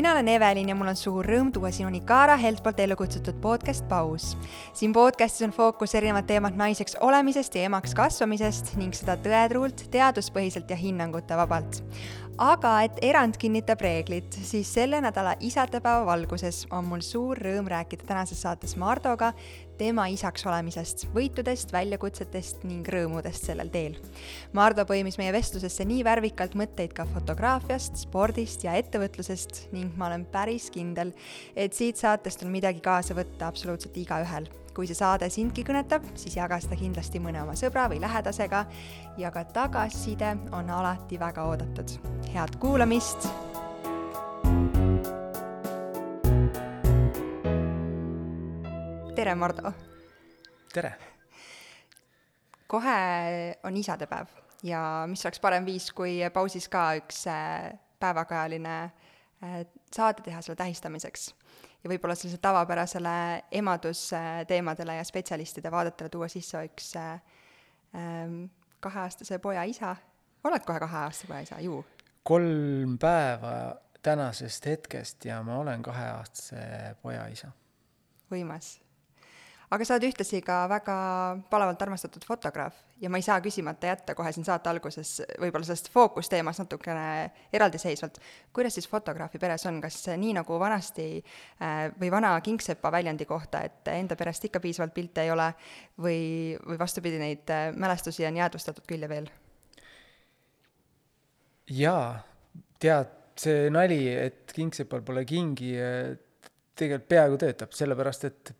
mina olen Evelin ja mul on suur rõõm tuua sinuni Kaara Helt poolt ellu kutsutud podcast Paus. siin podcastis on fookus erinevad teemad naiseks olemisest ja emaks kasvamisest ning seda tõetruult, teaduspõhiselt ja hinnangute vabalt aga et erand kinnitab reeglit, siis selle nädala isadepäeva valguses on mul suur rõõm rääkida tänases saates Mardoga tema isaks olemisest, võitudest, väljakutsetest ning rõõmudest sellel teel. Mardo põimis meie vestlusesse nii värvikalt mõtteid ka fotograafiast, spordist ja ettevõtlusest ning ma olen päris kindel, et siit saatest on midagi kaasa võtta absoluutselt igaühel kui see saade sindki kõnetab, siis jaga seda kindlasti mõne oma sõbra või lähedasega ja ka tagasiside on alati väga oodatud. head kuulamist! Tere, Mardu! tere! kohe on isadepäev ja mis oleks parem viis, kui pausis ka üks äh, päevakajaline äh, saade teha selle tähistamiseks ja võib-olla sellisele tavapärasele emadusteemadele ja spetsialistide vaadetele tuua sisse üks äh, ähm, kaheaastase poja isa. oled kohe kaheaastase poja isa, ju? kolm päeva tänasest hetkest ja ma olen kaheaastase poja isa. võimas aga sa oled ühtlasi ka väga palavalt armastatud fotograaf ja ma ei saa küsimata jätta kohe siin saate alguses võib-olla sellest fookusteemast natukene eraldiseisvalt. kuidas siis fotograafi peres on, kas nii nagu vanasti äh, või vana kingsepa väljendi kohta, et enda perest ikka piisavalt pilte ei ole või, või vastupidi, neid äh, mälestusi on jäädvustatud küll ja veel? jaa, tead, see nali, et kingsepal pole kingi, tegelikult peaaegu töötab, sellepärast et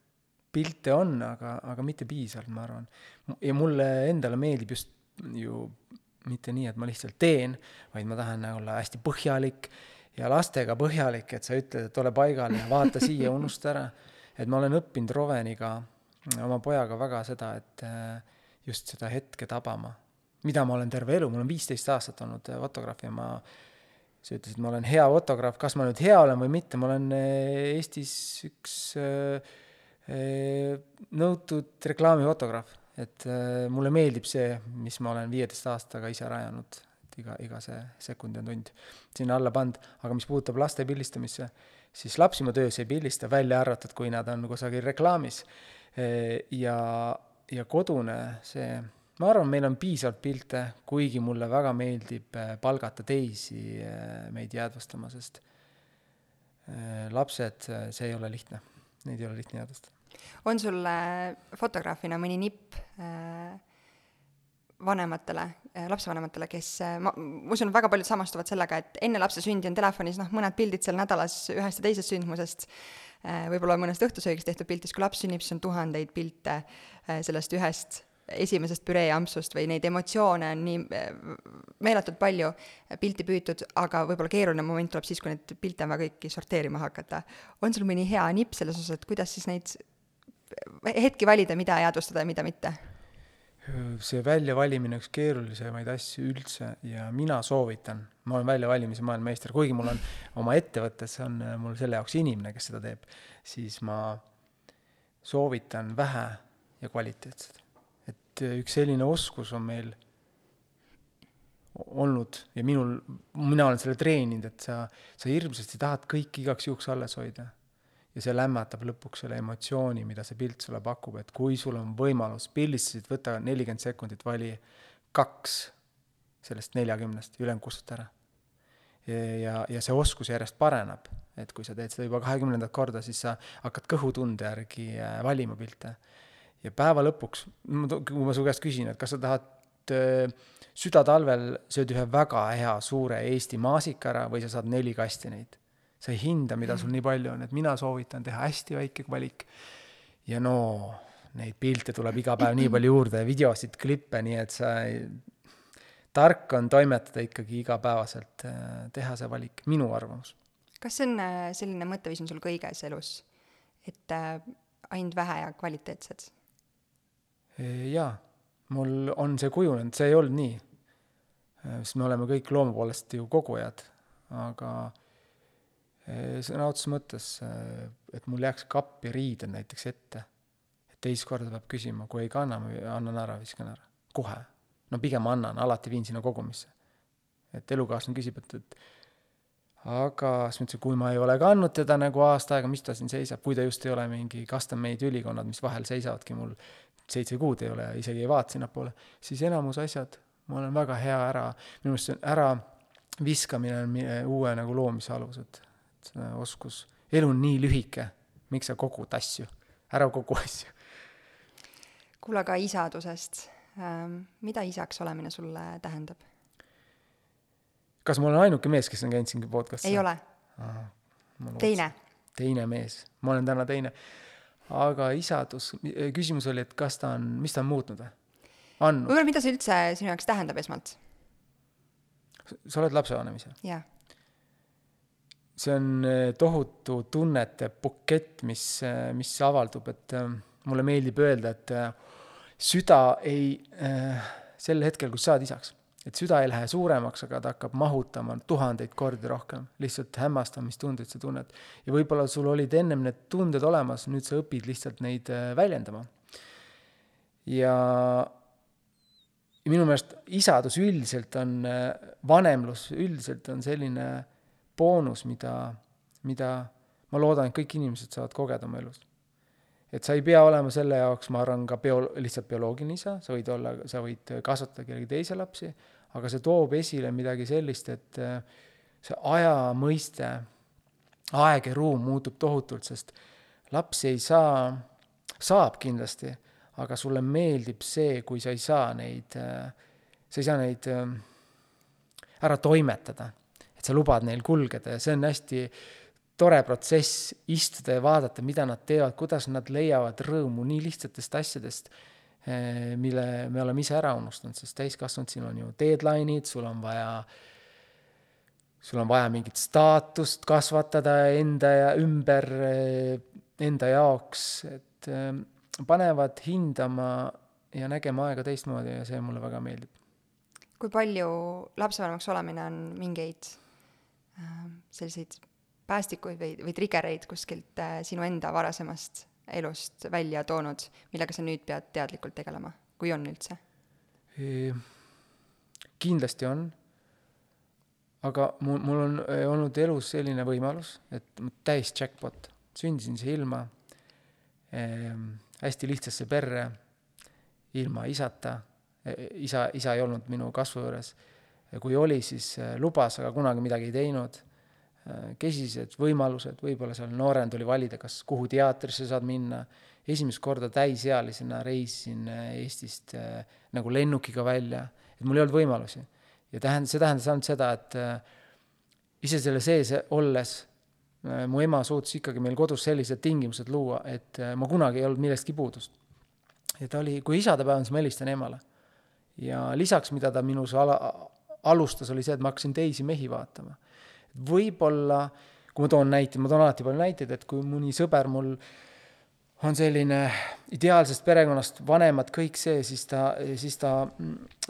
pilte on, aga, aga mitte piisavalt, ma arvan. ja mulle endale meeldib just ju mitte nii, et ma lihtsalt teen, vaid ma tahan olla hästi põhjalik ja lastega põhjalik, et sa ütled, et ole paigal ja vaata siia, unusta ära. et ma olen õppinud Roveniga, oma pojaga väga seda, et äh, just seda hetke tabama, mida ma olen terve elu, mul on viisteist aastat olnud äh, fotograaf ja ma sa ütlesid, ma olen hea fotograaf, kas ma nüüd hea olen või mitte, ma olen äh, Eestis üks äh, nõutud reklaamifotograaf, et mulle meeldib see, mis ma olen viieteist aastaga ise rajanud, et iga, iga see sekund on tund sinna alla pannud, aga mis puudutab laste pildistamisse, siis lapsi ma töös ei pildista, välja arvatud, kui nad on kusagil reklaamis. ja, ja kodune, see, ma arvan, meil on piisavalt pilte, kuigi mulle väga meeldib palgata teisi meid jäädvustama, sest lapsed, see ei ole lihtne, neid ei ole lihtne jäädvustada on sul fotograafina mõni nipp äh, vanematele, äh, lapsevanematele, kes, äh, ma, ma usun, väga paljud samastuvad sellega, et enne lapse sündi on telefonis noh, mõned pildid seal nädalas ühest ja teisest sündmusest, võib-olla mõnest õhtusöögist tehtud pildist, kui laps sünnib, siis on tuhandeid pilte sellest ühest esimesest püreeampsust või neid emotsioone on nii meeletult palju pilti püütud, aga võib-olla keeruline moment tuleb siis, kui neid pilte on vaja kõiki sorteerima hakata. on sul mõni hea nipp selles osas, et kuidas siis neid hetki valida, mida jäädvustada ja mida mitte? see väljavalimine üks keerulisemaid asju üldse ja mina soovitan, ma olen väljavalimise maailmameister, kuigi mul on oma ettevõttes on mul selle jaoks inimene, kes seda teeb, siis ma soovitan vähe ja kvaliteetset. et üks selline oskus on meil olnud ja minul, mina olen selle treeninud, et sa, sa hirmsasti tahad kõike igaks juhuks alles hoida ja see lämmatab lõpuks selle emotsiooni, mida see pilt sulle pakub, et kui sul on võimalus, pildistasid, võta nelikümmend sekundit, vali kaks sellest neljakümnest, ülejäänud kustuta ära. ja, ja, see oskus järjest pareneb, et kui sa teed seda juba kahekümnendat korda, siis sa hakkad kõhutunde järgi äh, valima pilte. ja päeva lõpuks, kui ma su käest küsin, et kas sa tahad äh, südatalvel sööd ühe väga hea suure Eesti maasika ära või sa saad neli kasti neid sa ei hinda, mida sul nii palju on, et mina soovitan teha hästi väike valik. ja no neid pilte tuleb iga päev nii palju juurde, videosid, klippe, nii et sa ei, tark on toimetada ikkagi igapäevaselt, äh, teha see valik, minu arvamus. kas see on äh, selline mõtteviis on sul kõiges elus, et äh, ainult vähe ja kvaliteetsed? jaa, mul on see kujunenud, see ei olnud nii. sest me oleme kõik looma poolest ju kogujad, aga sõna otseses mõttes, et mul jääks kappi riided näiteks ette. et teist korda peab küsima, kui ei kanna, ma annan ära, viskan ära, kohe. no pigem annan, alati viin sinna kogumisse. et elukaaslane küsib, et, et aga siis ma ütlesin, kui ma ei ole kandnud teda nagu aasta aega, mis ta siin seisab, kui ta just ei ole mingi custom-made ülikonnad, mis vahel seisavadki mul seitse kuud ei ole ja isegi ei vaata sinnapoole, siis enamus asjad ma olen väga hea ära, minu meelest see on ära viskamine on uue nagu loomise alus, et, oskus, elu on nii lühike, miks sa kogud asju, ära kogu asju. kuule, aga isadusest, ähm, mida isaks olemine sulle tähendab? kas ma olen ainuke mees, kes on käinud siin podcast'is? ei ole. teine? teine mees, ma olen täna teine. aga isadus, küsimus oli, et kas ta on, mis ta on muutnud või? andnud. võib-olla, mida see üldse sinu jaoks tähendab esmalt? sa oled lapsevanem ise? jah. See on eh, tohutu tunnete bukett, mis, eh, mis avaldub, et eh, mulle meeldib öelda, et süda ei, sel hetkel, kui sa saad isaks, et süda ei lähe suuremaks, aga ta hakkab mahutama tuhandeid kordi rohkem, lihtsalt hämmastamistundeid sa tunned. ja võib-olla sul olid ennem need tunded olemas, nüüd sa õpid lihtsalt neid väljendama. ja ja minu meelest isadus üldiselt on, vanemlus üldiselt on selline boonus, mida, mida ma loodan, et kõik inimesed saavad kogeda oma elus. et sa ei pea olema selle jaoks, ma arvan, ka bio-, lihtsalt bioloogiline isa, sa võid olla, sa võid kasvatada kellegi teise lapsi, aga see toob esile midagi sellist, et äh, see aja mõiste, aeg ja ruum muutub tohutult, sest lapsi ei saa, saab kindlasti aga sulle meeldib see, kui sa ei saa neid, sa ei saa neid ähm, ära toimetada. Et sa lubad neil kulgeda ja see on hästi tore protsess istuda ja vaadata, mida nad teevad, kuidas nad leiavad rõõmu nii lihtsatest asjadest, äh, mille me oleme ise ära unustanud, sest täiskasvanud, siin on ju deadline'id, sul on vaja sul on vaja mingit staatust kasvatada enda ja ümber äh, enda jaoks, et ähm, panevad hindama ja nägema aega teistmoodi ja see mulle väga meeldib. kui palju lapsevanemaks olemine on mingeid selliseid päästikuid või, või trigereid kuskilt äh, sinu enda varasemast elust välja toonud, millega sa nüüd pead teadlikult tegelema, kui on üldse e,? kindlasti on, aga mul, mul on e, olnud elus selline võimalus, et täis jackpot, sündisin siia ilma ehm, hästi lihtsasse perre, ilma isata, isa, isa ei olnud minu kasvu juures. Kui oli, siis äh, lubas, aga kunagi midagi ei teinud. Äh, kesised võimalused, võib-olla seal noorena tuli valida, kas kuhu teatrisse saad minna. esimest korda täisealisena reisisin äh, Eestist nagu lennukiga välja, et mul ei olnud võimalusi. ja tähend-, see tähendas ainult seda, et ise selle sees olles mu ema suutis ikkagi meil kodus sellised tingimused luua, et ma kunagi ei olnud millestki puudust. ja ta oli, kui isadepäev on, siis ma helistan emale. ja lisaks, mida ta minus ala, alustas, oli see, et ma hakkasin teisi mehi vaatama. võib-olla, kui ma toon näite, ma toon alati palju näiteid, et kui mõni sõber mul on selline ideaalsest perekonnast, vanemad, kõik see, siis ta, siis ta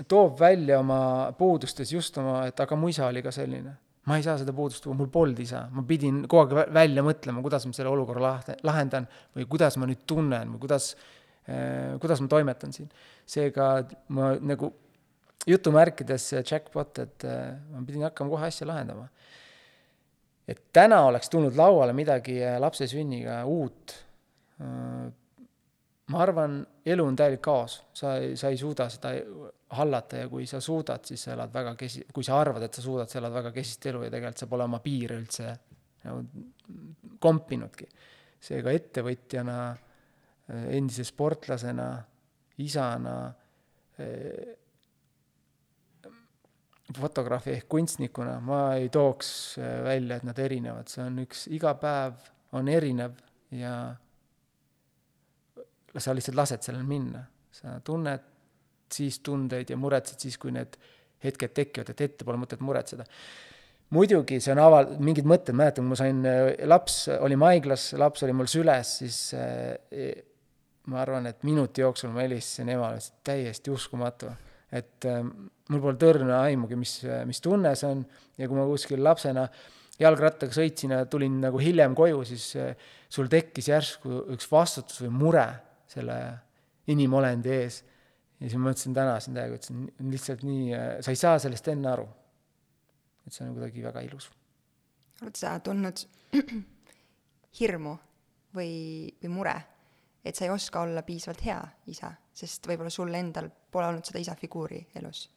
toob välja oma puudustes just oma, et aga mu isa oli ka selline ma ei saa seda puudust mul polnud isa, ma pidin kogu aeg välja mõtlema, kuidas ma selle olukorra lahte, lahendan või kuidas ma nüüd tunnen või kuidas äh,, kuidas ma toimetan siin. seega ma nagu jutumärkides jackpot, et äh, ma pidin hakkama kohe asja lahendama. et täna oleks tulnud lauale midagi lapse sünniga uut äh,, ma arvan, elu on täielik kaos, sa ei, sa ei suuda seda hallata ja kui sa suudad, siis sa elad väga kesi-, kui sa arvad, et sa suudad, sa elad väga kesist elu ja tegelikult sa pole oma piire üldse nagu kompinudki. seega ettevõtjana, endise sportlasena, isana, fotograafi ehk kunstnikuna ma ei tooks välja, et nad erinevad, see on üks, iga päev on erinev ja sa lihtsalt lased sellel minna, sa tunned siis tundeid ja muretsed siis, kui need hetked tekivad, et ette pole mõtet muretseda. muidugi see on aval-, mingid mõtted, mäletan, kui ma sain, laps, olime haiglas, laps oli mul süles, siis äh, ma arvan, et minuti jooksul ma helistasin emale, täiesti uskumatu. Et äh, mul pole tõrne aimugi, mis, mis tunne see on ja kui ma kuskil lapsena jalgrattaga sõitsin ja tulin nagu hiljem koju, siis äh, sul tekkis järsku üks vastutus või mure selle inimolendi ees. ja siis ma mõtlesin täna siin täiega, ütlesin lihtsalt nii, sa ei saa sellest enne aru. et see on kuidagi väga ilus. oled sa tundnud hirmu või, või mure, et sa ei oska olla piisavalt hea isa, sest võib-olla sul endal pole olnud seda isa figuuri elus?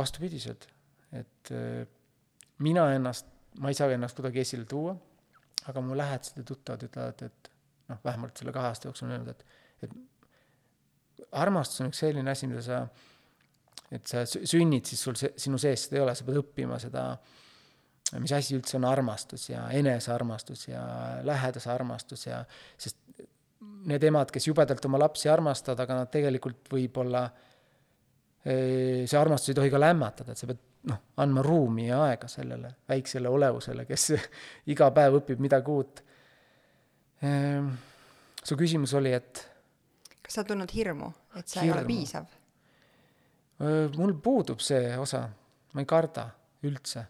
vastupidiselt, et äh, mina ennast, ma ei saa ennast kuidagi esile tuua, aga mu lähedased ja tuttavad ütlevad, et noh, vähemalt selle kahe aasta jooksul on öelnud, et, et armastus on üks selline asi, mida sa, et sa sünnid, siis sul see, sinu sees seda ei ole, sa pead õppima seda, mis asi üldse on armastus ja enesearmastus ja lähedase armastus ja, sest need emad, kes jubedalt oma lapsi armastavad, aga nad tegelikult võib-olla, see armastus ei tohi ka lämmatada, et sa pead noh, andma ruumi ja aega sellele väiksele olevusele, kes iga päev õpib midagi uut. Ehm, su küsimus oli, et kas sa tundnud hirmu, et sa Hirmu. ei ole piisav? mul puudub see osa, ma ei karda üldse.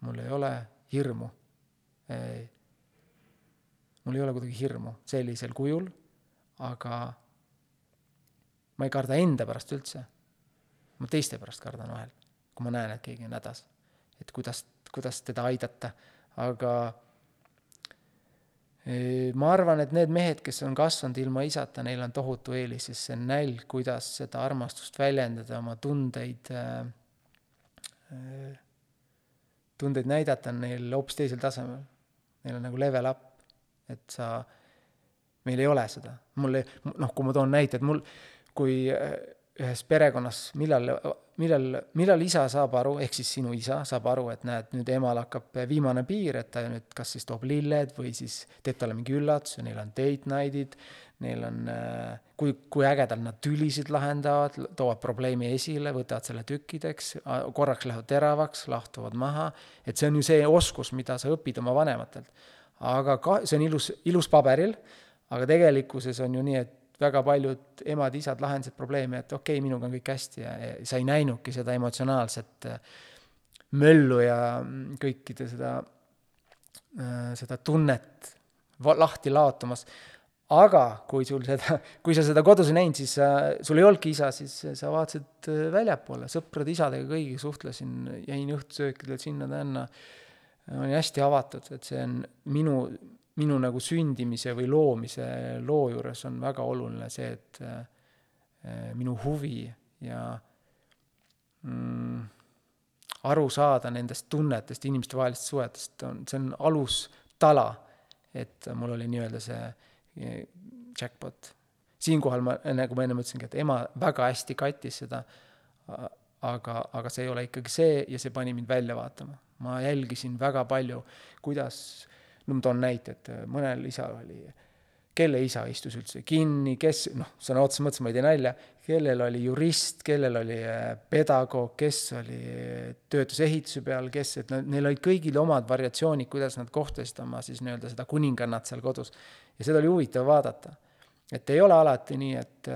Mul ei ole hirmu. mul ei ole kuidagi hirmu sellisel kujul, aga ma ei karda enda pärast üldse. ma teiste pärast kardan vahel, kui ma näen, et keegi on hädas. et kuidas, kuidas teda aidata, aga eh, ma arvan, et need mehed, kes on kasvanud ilma isata, neil on tohutu eelis, sest see nälg, kuidas seda armastust väljendada, oma tundeid äh, äh, tundeid näidata on neil hoopis teisel tasemel. Neil on nagu level up, et sa, meil ei ole seda. mul ei, noh, kui ma toon näite, et mul, kui äh, ühes perekonnas, millal, millal, millal isa saab aru, ehk siis sinu isa saab aru, et näed, nüüd emal hakkab viimane piir, et ta nüüd kas siis toob lilled või siis teeb talle mingi üllatuse, neil on date night'id, neil on, kui, kui ägedalt nad tülisid lahendavad, toovad probleemi esile, võtavad selle tükkideks, korraks lähevad teravaks, lahtuvad maha, et see on ju see oskus, mida sa õpid oma vanematelt. aga ka, see on ilus, ilus paberil, aga tegelikkuses on ju nii, et väga paljud emad-isad lahendasid probleemi, et okei okay,, minuga on kõik hästi ja, sa ei näinudki seda emotsionaalset möllu ja kõikide seda, seda tunnet lahti laotumas aga kui sul seda, kui sa seda kodus ei näinud, siis sa, sul ei olnudki isa, siis sa vaatasid väljapoole, sõprade isadega kõigiga suhtlesin, jäin õhtusöökidel sinna-tänna, olin hästi avatud, et see on minu, minu nagu sündimise või loomise loo juures on väga oluline see, et äh, minu huvi ja mm, aru saada nendest tunnetest, inimestevahelistest suhetest on, see on alustala, et mul oli nii-öelda see jackpot. siinkohal ma, nagu ma ennem ütlesingi, et ema väga hästi kattis seda, aga, aga see ei ole ikkagi see ja see pani mind välja vaatama. ma jälgisin väga palju, kuidas, no ma toon näite, et mõnel isal oli, kelle isa istus üldse kinni, kes, noh, sõna otseses mõttes ma ei tee nalja, kellel oli jurist, kellel oli pedagoog, kes oli, töötas ehituse peal, kes, et neil olid kõigil omad variatsioonid, kuidas nad kohtasid oma siis nii-öelda seda kuningannat seal kodus ja seda oli huvitav vaadata. et ei ole alati nii, et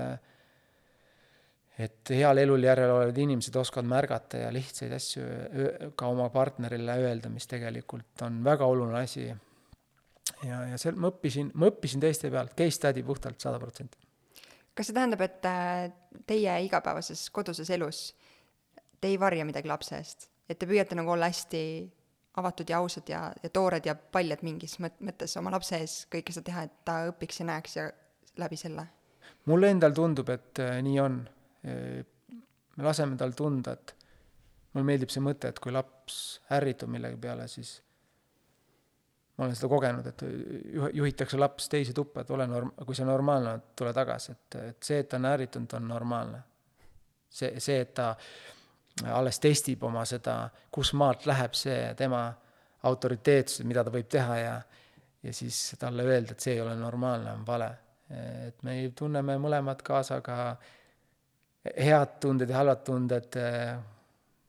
et heal eluljärjel olevad inimesed oskavad märgata ja lihtsaid asju ka oma partnerile öelda, mis tegelikult on väga oluline asi. Ja, ja seal ma õppisin, ma õppisin teiste pealt, case study puhtalt sada protsenti. kas see tähendab, et äh, teie igapäevases koduses elus te ei varja midagi lapse eest, et te püüate nagu olla hästi avatud ja ausad ja, ja toored ja paljad mingis mõt-, mõttes oma lapse ees kõike seda teha, et ta õpiks ja näeks ja läbi selle? mulle endal tundub, et äh, nii on. me laseme tal tunda, et mulle meeldib see mõte, et kui laps ärritub millegi peale, siis ma olen seda kogenud, et juhitakse laps teise tuppa, et ole norm-, kui see normaalne on, tule tagasi, et, et see, et ta on ärritunud, on normaalne. see, see, et ta alles testib oma seda, kus maalt läheb see tema autoriteetsus, mida ta võib teha ja, ja siis talle öelda, et see ei ole normaalne, on vale. et me tunneme mõlemad kaasa ka head tunded ja halvad tunded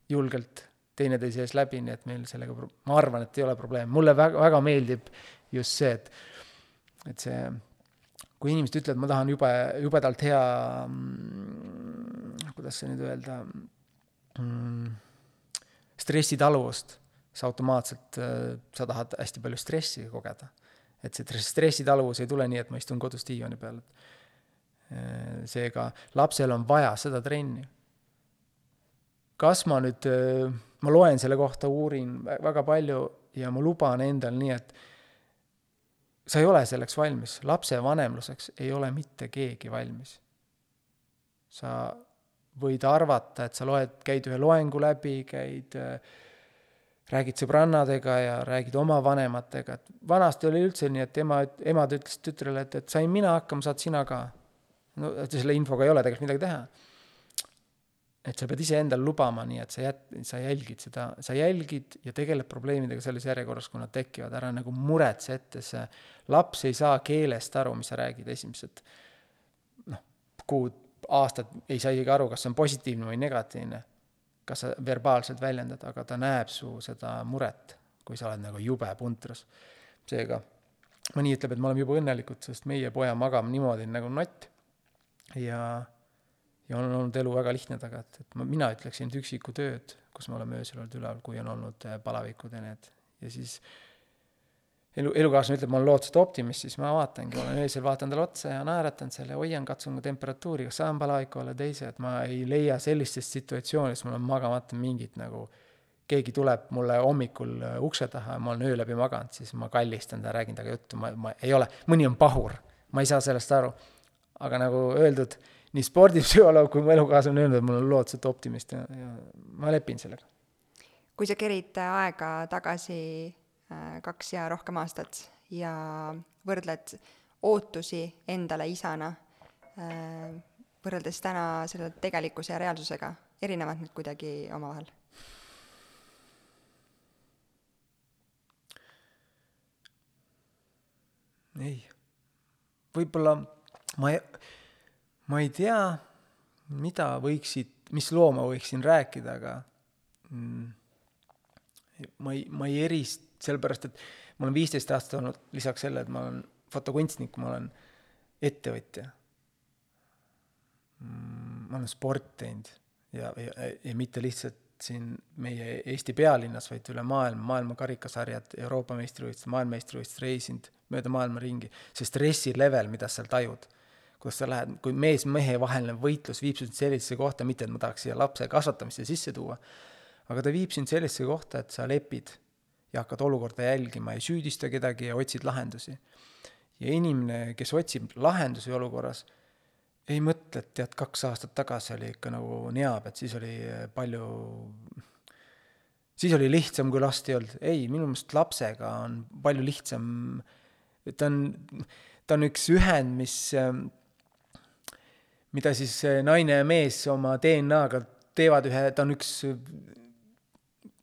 julgelt teineteise ees läbi, nii et meil sellega, ma arvan, et ei ole probleemi. mulle väga, väga meeldib just see, et, et see, kui inimesed ütlevad, ma tahan jube, jubedalt hea, kuidas see nüüd öelda mm,, stressitaluvust, siis automaatselt sa tahad hästi palju stressi kogeda. et see stressitaluvus ei tule nii, et ma istun kodus diivani peal. seega lapsel on vaja seda trenni. kas ma nüüd ma loen selle kohta, uurin väga palju ja ma luban endal nii, et sa ei ole selleks valmis, lapsevanemluseks ei ole mitte keegi valmis. sa võid arvata, et sa loed, käid ühe loengu läbi, käid äh, räägid sõbrannadega ja räägid oma vanematega, et vanasti oli üldse nii, et ema, emad ütlesid tütrele, et, et sain mina hakkama, saad sina ka. no selle infoga ei ole tegelikult midagi teha. Et sa pead iseendal lubama, nii et sa jät-, sa jälgid seda, sa jälgid ja tegeled probleemidega selles järjekorras, kui nad tekivad, ära nagu muretse ette, see laps ei saa keelest aru, mis sa räägid esimesed noh, kuud, aastad, ei saa isegi aru, kas see on positiivne või negatiivne kas sa verbaalselt väljendad, aga ta näeb su seda muret, kui sa oled nagu jube puntras. seega mõni ütleb, et me oleme jube õnnelikud, sest meie poja magab niimoodi nagu nott ja, ja on olnud elu väga lihtne taga, et, et ma, mina ütleksin, et üksiku tööd, kus me oleme öösel olnud üleval, kui on olnud äh, palavikud ja need, ja siis elu, elukaaslane ütleb, ma olen lootuselt optimist, siis ma vaatangi, olen öösel, vaatan talle otsa ja naeratan seal ja hoian, katsun temperatuuri, kas saan palaviku alla teise, et ma ei leia sellistest situatsioonidest, mul on magamata mingit nagu keegi tuleb mulle hommikul äh, ukse taha ja ma olen öö läbi maganud, siis ma kallistan ta, räägin temaga juttu, ma, ma ei ole, mõni on pahur, ma ei saa sellest aru. aga nagu öeldud, nii spordipsühholoog kui mu elukaaslane on öelnud, et mul on lootuselt optimist ja, ja ma lepin sellega. kui sa kerid aega tagasi Äh, kaks ja rohkem aastat ja võrdled ootusi endale isana äh, võrreldes täna selle tegelikkuse ja reaalsusega, erinevad need kuidagi omavahel? ei, võib-olla ma ei, ma ei tea, mida võiksid, mis loo ma võiksin rääkida, aga mm, ma ei, ma ei erist-, sellepärast, et ma olen viisteist aastat olnud, lisaks sellele, et ma olen fotokunstnik, ma olen ettevõtja. Mm, ma olen sport teinud ja, ja, ja mitte lihtsalt siin meie Eesti pealinnas, vaid üle maailma, maailma karikasarjad, Euroopa meistrivõistlused, maailmameistrivõistlused, reisinud mööda maailma ringi. see stressi level, mida sa seal tajud, kuidas sa lähed, kui mees-mehe vaheline võitlus viib sind sellisesse kohta, mitte et ma tahaks siia lapse kasvatamisse sisse tuua, aga ta viib sind sellisesse kohta, et sa lepid ja hakkad olukorda jälgima, ei süüdista kedagi ja otsid lahendusi. ja inimene, kes otsib lahendusi olukorras, ei mõtle, et tead, kaks aastat tagasi oli ikka nagu neab, et siis oli palju, siis oli lihtsam, kui last ei olnud. ei, minu meelest lapsega on palju lihtsam, ta on, ta on üks ühend, mis, mida siis naine ja mees oma DNA-ga teevad ühe, ta on üks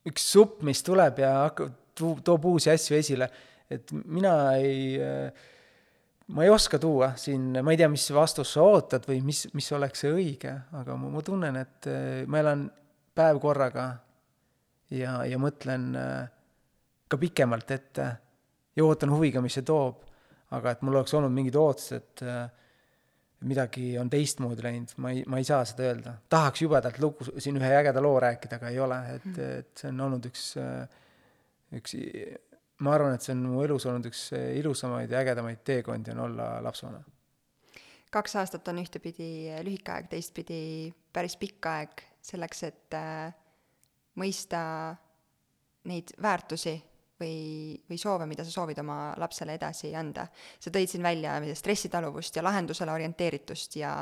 üks supp, mis tuleb ja hakkab, toob uusi asju esile, et mina ei, ma ei oska tuua siin, ma ei tea, mis vastust sa ootad või mis, mis oleks see õige, aga ma, ma tunnen, et ma elan päev korraga ja, ja mõtlen ka pikemalt ette ja ootan huviga, mis see toob. aga et mul oleks olnud mingid ootused, eh, midagi on teistmoodi läinud, ma ei, ma ei saa seda öelda. tahaks jubedalt lugu, siin ühe ägeda loo rääkida, aga ei ole, et, mhm. et see on olnud üks üks, ma arvan, et see on mu elus olnud üks ilusamaid ja ägedamaid teekondi, on olla lapsevanem. kaks aastat on ühtepidi lühike aeg, teistpidi päris pikk aeg selleks, et äh, mõista neid väärtusi või, või soove, mida sa soovid oma lapsele edasi anda. sa tõid siin välja stressitaluvust ja lahendusele orienteeritust ja,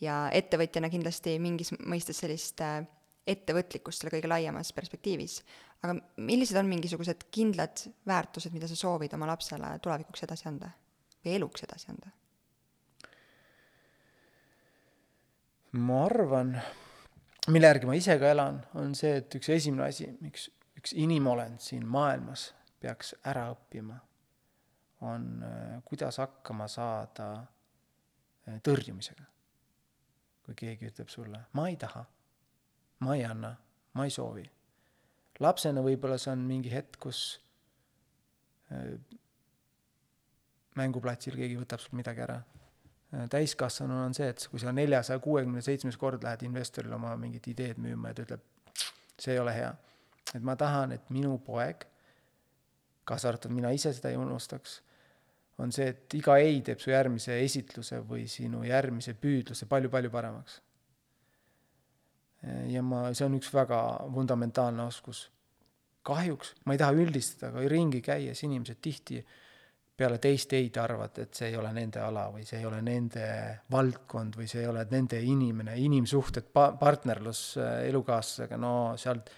ja ettevõtjana kindlasti mingis mõistes sellist äh, ettevõtlikkust selle kõige laiemas perspektiivis. aga millised on mingisugused kindlad väärtused, mida sa soovid oma lapsele tulevikuks edasi anda või eluks edasi anda? ma arvan, mille järgi ma ise ka elan, on see, et üks esimene asi, miks üks inimolend siin maailmas peaks ära õppima, on äh, kuidas hakkama saada äh, tõrjumisega. kui keegi ütleb sulle, ma ei taha ma ei anna, ma ei soovi. lapsena võib-olla see on mingi hetk, kus äh, mänguplatsil keegi võtab sult midagi ära. Täiskasvanuna on see, et kui sa neljasaja kuuekümne seitsmes kord lähed investorile oma mingit ideed müüma ja ta ütleb, see ei ole hea. et ma tahan, et minu poeg, kaasa arvatud mina ise seda ei unustaks, on see, et iga ei teeb su järgmise esitluse või sinu järgmise püüdluse palju-palju paremaks ja ma, see on üks väga fundamentaalne oskus. kahjuks, ma ei taha üldistada, aga ringi käies inimesed tihti peale teist ei-d arvavad, et see ei ole nende ala või see ei ole nende valdkond või see ei ole nende inimene, inimsuhted, pa-, partnerlus elukaaslasega, no sealt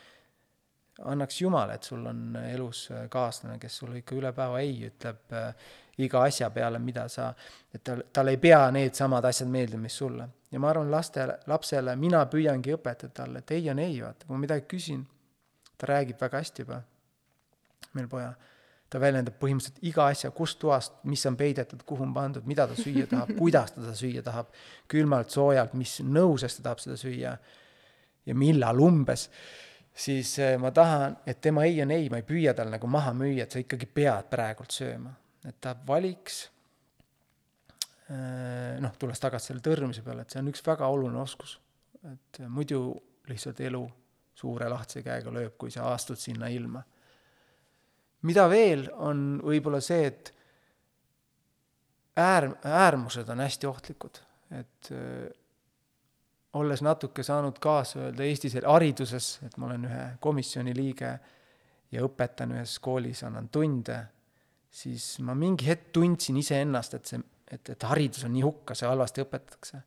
annaks jumal, et sul on elus kaaslane, kes sulle ikka üle päeva ei ütleb äh, iga asja peale, mida sa, et tal, tal ei pea needsamad asjad meeldima, mis sulle. ja ma arvan, lastele, lapsele mina püüangi õpetada talle, et ei on ei, vaata, kui ma midagi küsin, ta räägib väga hästi juba, meil poja, ta väljendab põhimõtteliselt iga asja, kust toast, mis on peidetud, kuhu on pandud, mida ta süüa tahab, kuidas ta seda süüa tahab, külmalt, soojalt, mis nõuses ta tahab seda süüa ja millal umbes siis eh, ma tahan, et tema ei on ei, ma ei püüa tal nagu maha müüa, et sa ikkagi pead praegult sööma et ta valiks äh, noh, tulles tagasi selle tõrjumise peale, et see on üks väga oluline oskus. et muidu lihtsalt elu suure lahtise käega lööb, kui sa astud sinna ilma. mida veel, on võib-olla see, et äär-, äärmused on hästi ohtlikud, et äh, olles natuke saanud kaasa öelda Eestis hariduses, et ma olen ühe komisjoni liige ja õpetan ühes koolis, annan tunde siis ma mingi hetk tundsin iseennast, et see, et, et haridus on nii hukka, see halvasti õpetatakse.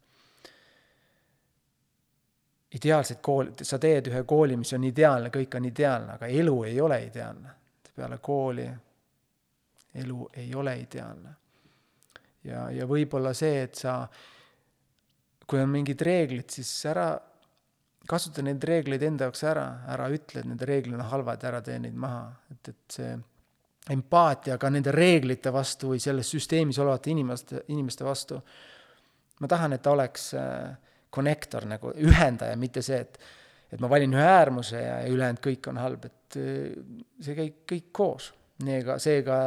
ideaalset kooli, sa teed ühe kooli, mis on ideaalne, kõik on ideaalne, aga elu ei ole ideaalne. peale kooli elu ei ole ideaalne. ja, ja võib-olla see, et sa, kui on mingid reeglid, siis ära kasuta neid reegleid enda jaoks ära, ära ütle, et need reeglid on halvad, ära tee neid maha, et, et see empaatia ka nende reeglite vastu või selles süsteemis olevate inimeste, inimeste vastu. ma tahan, et ta oleks äh, nagu ühendaja, mitte see, et, et ma valin ühe äärmuse ja, ja ülejäänud kõik on halb, et äh, see käib kõik koos. seega, seega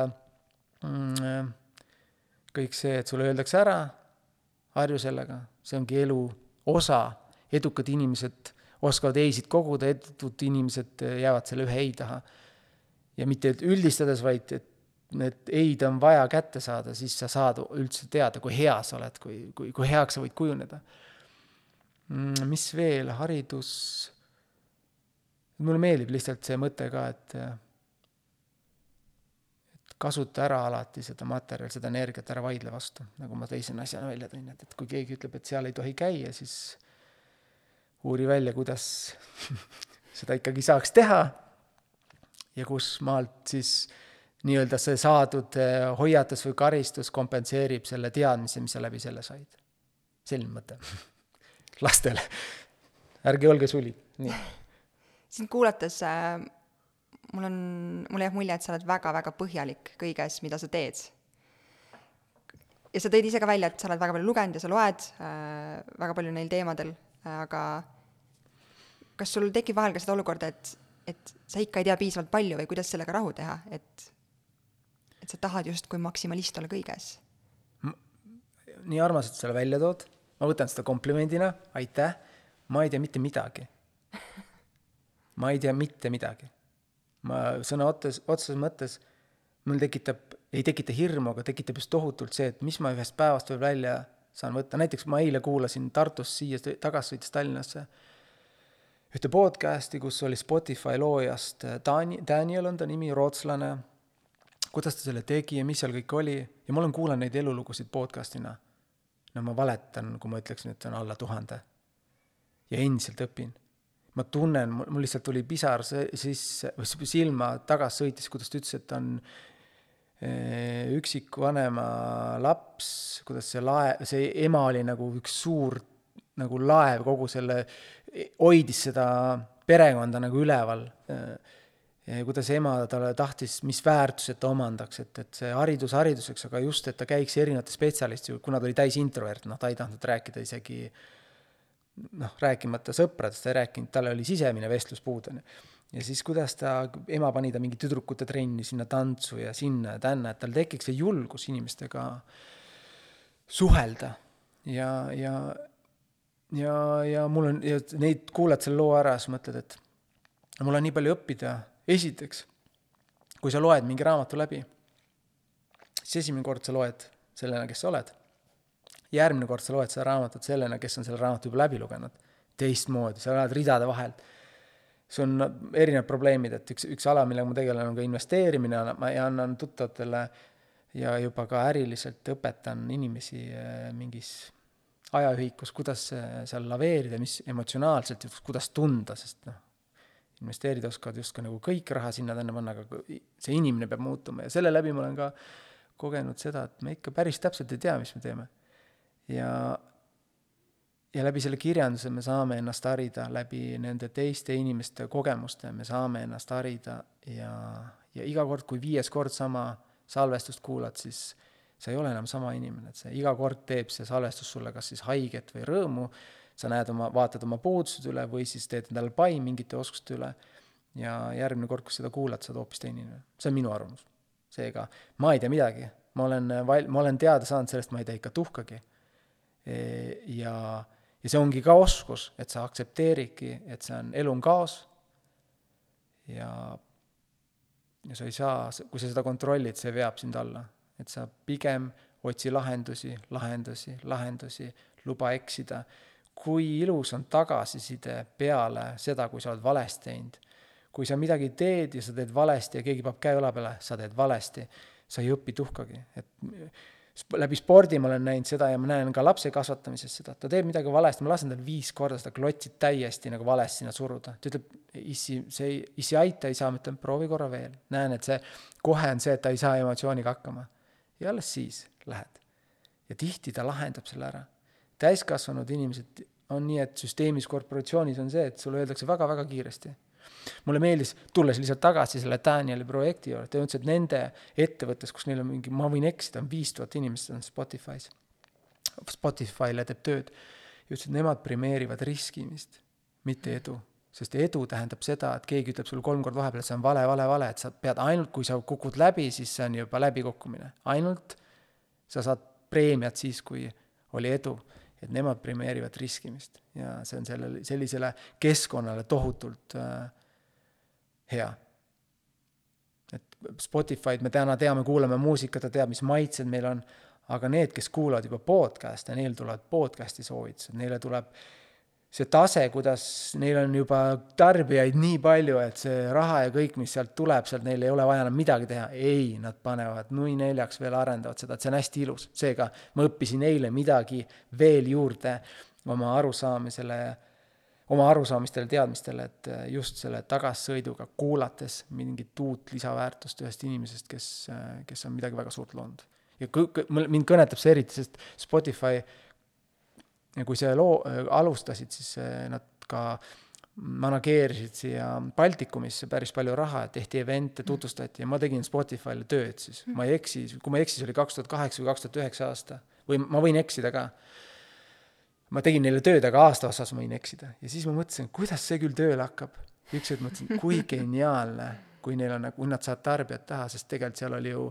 mm, äh, kõik see, et sulle öeldakse ära, harju sellega, see ongi elu osa, edukad inimesed oskavad ei-sid koguda, edutud inimesed jäävad selle ühe ei taha. Ja mitte üldistades, vaid et need ei-d on vaja kätte saada, siis sa saad üldse teada, kui hea sa oled, kui, kui, kui heaks sa võid kujuneda. Mm, mis veel, haridus, mulle meeldib lihtsalt see mõte ka, et et kasuta ära alati seda materjali, seda energiat, ära vaidle vastu, nagu ma teise asjana välja tõin, et, et kui keegi ütleb, et seal ei tohi käia, siis uuri välja, kuidas seda ikkagi saaks teha ja kus maalt siis nii-öelda see saadud eh, hoiatus või karistus kompenseerib selle teadmise, mis sa läbi selle said. selline mõte lastele. ärge olge sulid, nii. sind kuulates äh, mul on, mulle jääb mulje, et sa oled väga-väga põhjalik kõiges, mida sa teed. ja sa tõid ise ka välja, et sa oled väga palju lugenud ja sa loed äh, väga palju neil teemadel äh,, aga kas sul tekib vahel ka seda olukorda, et et sa ikka ei tea piisavalt palju või kuidas sellega rahu teha, et, et sa tahad justkui maksimalist olla kõiges? nii armas, et selle välja tood, ma võtan seda komplimendina, aitäh, ma ei tea mitte midagi. ma ei tea mitte midagi. Ma sõna otsas, otseses mõttes, mul tekitab, ei tekita hirmu, aga tekitab just tohutult see, et mis ma ühest päevast veel välja saan võtta, näiteks ma eile kuulasin Tartust siia tagasi sõites Tallinnasse ühte podcast'i, kus oli Spotify loojast äh, Dani-, Daniel on ta nimi, rootslane, kuidas ta selle tegi ja mis seal kõik oli, ja ma olen kuulanud neid elulugusid podcast'ina. no ma valetan, kui ma ütleksin, et see on alla tuhande. ja endiselt õpin. Ma tunnen, mul lihtsalt tuli pisar sisse, silma tagasi sõitis, kuidas ta ütles, et ta on äh, üksikvanema laps, kuidas see lae-, see ema oli nagu üks suur nagu laev kogu selle hoidis seda perekonda nagu üleval. kuidas ema talle tahtis, mis väärtused ta omandaks, et, et see haridus hariduseks, aga just, et ta käiks erinevate spetsialisti, kuna ta oli täis introvert, noh, ta ei tahtnud rääkida isegi noh, rääkimata sõpradest, ta ei rääkinud, tal oli sisemine vestluspuud, on ju. ja siis, kuidas ta, ema pani ta mingi tüdrukute trenni sinna tantsu ja sinna ja tänna, et tal tekiks see julgus inimestega suhelda ja, ja ja, ja mul on, ja neid kuulad selle loo ära, siis mõtled, et mul on nii palju õppida. esiteks, kui sa loed mingi raamatu läbi, siis esimene kord sa loed sellena, kes sa oled. Järgmine kord sa loed seda raamatut sellena, kes on selle raamatu juba läbi lugenud. teistmoodi, sa elad ridade vahel. sul on erinevad probleemid, et üks, üks ala, millega ma tegelen, on ka investeerimine, ma annan tuttavatele ja juba ka äriliselt õpetan inimesi äh, mingis ajaühikus, kuidas seal laveerida, mis emotsionaalselt, kuidas tunda, sest noh, investeerida oskavad justkui nagu kõik raha sinna tänna panna, aga see inimene peab muutuma ja selle läbi ma olen ka kogenud seda, et me ikka päris täpselt ei tea, mis me teeme. Ja, ja läbi selle kirjanduse me saame ennast harida, läbi nende teiste inimeste kogemuste me saame ennast harida ja, ja iga kord, kui viies kord sama salvestust kuulad, siis sa ei ole enam sama inimene, et see iga kord teeb see salvestus sulle kas siis haiget või rõõmu, sa näed oma, vaatad oma puudused üle või siis teed endale pai mingite oskuste üle ja järgmine kord, kui seda kuulad, sa oled hoopis teine inimene. see on minu arvamus. seega ma ei tea midagi, ma olen val-, ma olen teada saanud sellest, ma ei tea ikka tuhkagi. E, ja, ja see ongi ka oskus, et sa aktsepteeridki, et see on, elu on kaos ja ja sa ei saa, kui sa seda kontrollid, see veab sind alla et sa pigem otsi lahendusi, lahendusi, lahendusi, luba eksida. kui ilus on tagasiside peale seda, kui sa oled valesti teinud. kui sa midagi teed ja sa teed valesti ja keegi paneb käe õla peale, sa teed valesti, sa ei õpi tuhkagi, et läbi spordi ma olen näinud seda ja ma näen ka lapse kasvatamises seda, et ta teeb midagi valesti, ma lasen tal viis korda seda klotsi täiesti nagu valesti sinna suruda. ta ütleb, issi, see ei, issi aita, ei saa, ma ütlen, proovi korra veel. näen, et see, kohe on see, et ta ei saa emotsiooniga hakkama ja alles siis lähed. ja tihti ta lahendab selle ära. täiskasvanud inimesed on nii, et süsteemis, korporatsioonis on see, et sulle öeldakse väga-väga kiiresti. Mulle meeldis, tulles lihtsalt tagasi selle Danieli projekti juurde, ta ütles, et nende ettevõttes, kus neil on mingi, ma võin eksida, on viis tuhat inimest on Spotify's. Spotify'le teeb tööd. ja ütles, et nemad premeerivad riskimist, mitte edu sest edu tähendab seda, et keegi ütleb sulle kolm korda vahepeal, et see on vale, vale, vale, et sa pead ainult, kui sa kukud läbi, siis see on juba läbikukkumine. ainult sa saad preemiat siis, kui oli edu. Et nemad premeerivad riskimist ja see on sellele, sellisele keskkonnale tohutult äh, hea. et Spotify'd me täna teame, kuulame muusikat, ta teab, mis maitsed meil on, aga need, kes kuulavad juba podcast'e, neil tulevad podcast'i soovitused, neile tuleb äh, see tase, kuidas neil on juba tarbijaid nii palju, et see raha ja kõik, mis sealt tuleb, sealt neil ei ole vaja enam midagi teha. ei, nad panevad nui neljaks veel arendavad seda, et see on hästi ilus. seega ma õppisin eile midagi veel juurde oma arusaamisele, oma arusaamistele, teadmistele, et just selle tagassõiduga kuulates mingit uut lisaväärtust ühest inimesest, kes, kes on midagi väga suurt loonud. ja mind kõnetab see eriti, sest Spotify ja kui see loo alustasid, siis äh, nad ka manageerisid siia Baltikumisse päris palju raha, tehti event'e, tutvustati ja ma tegin Spotify'le tööd siis, ma ei eksi, kui ma ei eksi, see oli kaks tuhat kaheksa või kaks tuhat üheksa aasta või ma võin eksida ka. ma tegin neile tööd, aga aasta osas ma võin eksida ja siis ma mõtlesin, kuidas see küll tööle hakkab. üks hetk mõtlesin, kui geniaalne, kui neil on, kui nad saavad tarbijat taha, sest tegelikult seal oli ju,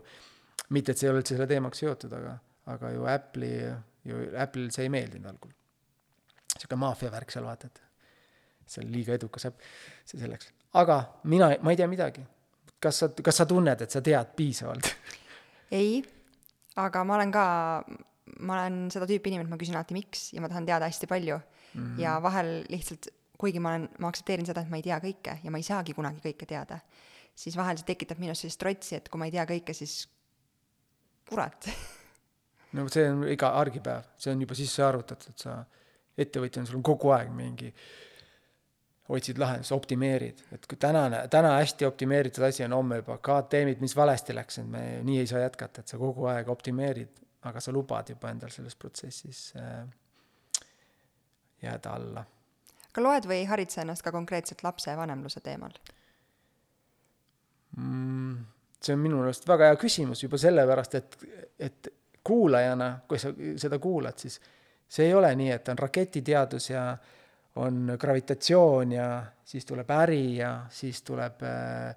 mitte et see ei üldse selle teemaga seotud, aga, aga ju Apple'i ju Apple'il see ei meeldinud algul. sihuke maffia värk seal vaata, et see oli liiga edukas äpp, see selleks. aga mina, ma ei tea midagi. kas sa, kas sa tunned, et sa tead piisavalt ei, aga ma olen ka, ma olen seda tüüpi inimene, et ma küsin alati, miks ja ma tahan teada hästi palju mm. -hmm. ja vahel lihtsalt, kuigi ma olen, ma aktsepteerin seda, et ma ei tea kõike ja ma ei saagi kunagi kõike teada, siis vahel see tekitab minus sellist trotsi, et kui ma ei tea kõike, siis kurat no see on iga argipäev, see on juba sisse arvutatud, sa, ettevõtjana, sul on kogu aeg mingi, otsid lahendusi, optimeerid, et kui tänane, täna hästi optimeeritud asi on homme juba KTM-id, mis valesti läks, et me nii ei saa jätkata, et sa kogu aeg optimeerid, aga sa lubad juba endal selles protsessis äh, jääda alla. aga loed või harid sa ennast ka konkreetselt lapsevanemluse teemal mm,? see on minu meelest väga hea küsimus juba sellepärast, et, et kuulajana, kui sa seda kuulad, siis see ei ole nii, et on raketiteadus ja on gravitatsioon ja siis tuleb äri ja siis tuleb äh,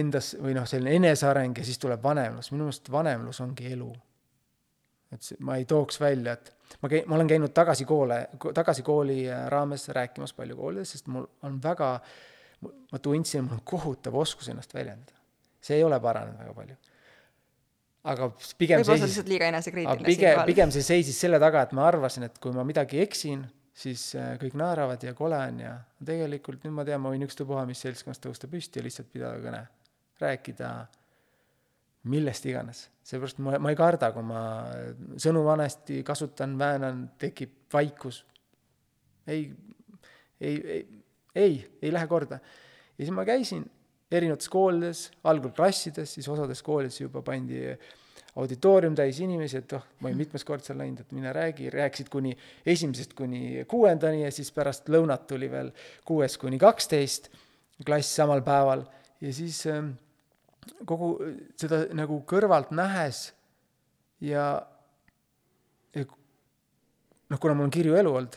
endas või noh, selline eneseareng ja siis tuleb vanemlus, minu meelest vanemlus ongi elu. et see, ma ei tooks välja, et ma käin, ma olen käinud tagasi koole, tagasi kooli raames rääkimas palju koolides, sest mul on väga, ma tundsin, mul on kohutav oskus ennast väljendada. see ei ole paranenud väga palju aga pigem võib-olla sa oled lihtsalt liiga enesekriitiline pigem, pigem see seisis selle taga, et ma arvasin, et kui ma midagi eksin, siis äh, kõik naeravad ja kole on ja tegelikult nüüd ma tean, ma võin ükstapuha mis seltskonnas tõusta püsti ja lihtsalt pidada kõne, rääkida millest iganes. seepärast ma, ma ei karda, kui ma sõnu vanasti kasutan, väänan, tekib vaikus. ei, ei, ei, ei, ei lähe korda. ja siis ma käisin erinevates koolides, algul klassides, siis osades koolides juba pandi auditoorium täis inimesi, et oh, ma olen mitmes kord seal näinud, et mine räägi, rääkisid kuni esimesest kuni kuuendani ja siis pärast lõunat tuli veel kuues kuni kaksteist klass samal päeval. Ja siis äh, kogu seda nagu kõrvalt nähes ja, ja noh, kuna mul on kirju elu olnud,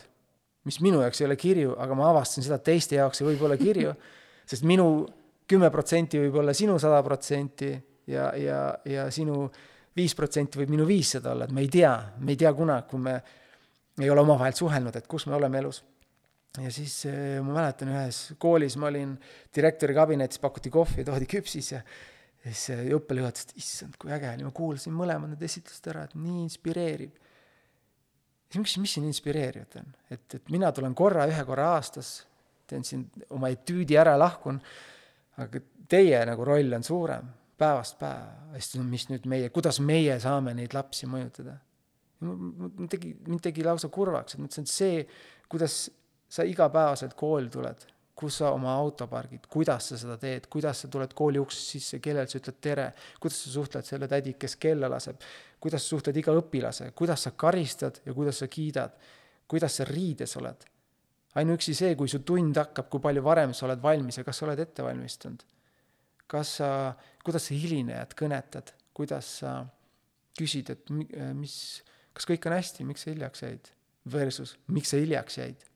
mis minu jaoks ei ole kirju, aga ma avastasin seda, et teiste jaoks see võib olla kirju, sest minu kümme protsenti võib olla sinu sada protsenti ja, ja, ja sinu viis protsenti võib minu viissada olla, et me ei tea, me ei tea kunagi, kui me ei ole omavahel suhelnud, et kus me oleme elus. ja siis eh, ma mäletan, ühes koolis ma olin direktori kabinetis, pakuti kohvi, toodi küpsis ja ja siis õppejuhataja ütles, et issand, kui äge oli, ma kuulasin mõlemad need esitlused ära, et nii inspireeriv. siis ma küsisin, mis siin inspireerivat on, et, et mina tulen korra, ühe korra aastas, teen siin oma etüüdi ära, lahkun, aga teie nagu roll on suurem, päevast päeva, siis mis nüüd meie, kuidas meie saame neid lapsi mõjutada. mind tegi, mind tegi lausa kurvaks, et ma ütlesin, et see, kuidas sa igapäevaselt kooli tuled kus sa oma auto pargid, kuidas sa seda teed, kuidas sa tuled kooli uksest sisse, kellele sa ütled tere, kuidas sa suhtled selle tädi, kes kella laseb, kuidas sa suhtled iga õpilase, kuidas sa karistad ja kuidas sa kiidad, kuidas sa riides oled. Ainuüksi see, kui su tund hakkab, kui palju varem sa oled valmis ja kas sa oled ette valmistunud. kas sa, kuidas sa hilinejad kõnetad, kuidas sa küsid, et mis, kas kõik on hästi, miks sa hiljaks jäid, versus miks sa hiljaks jäid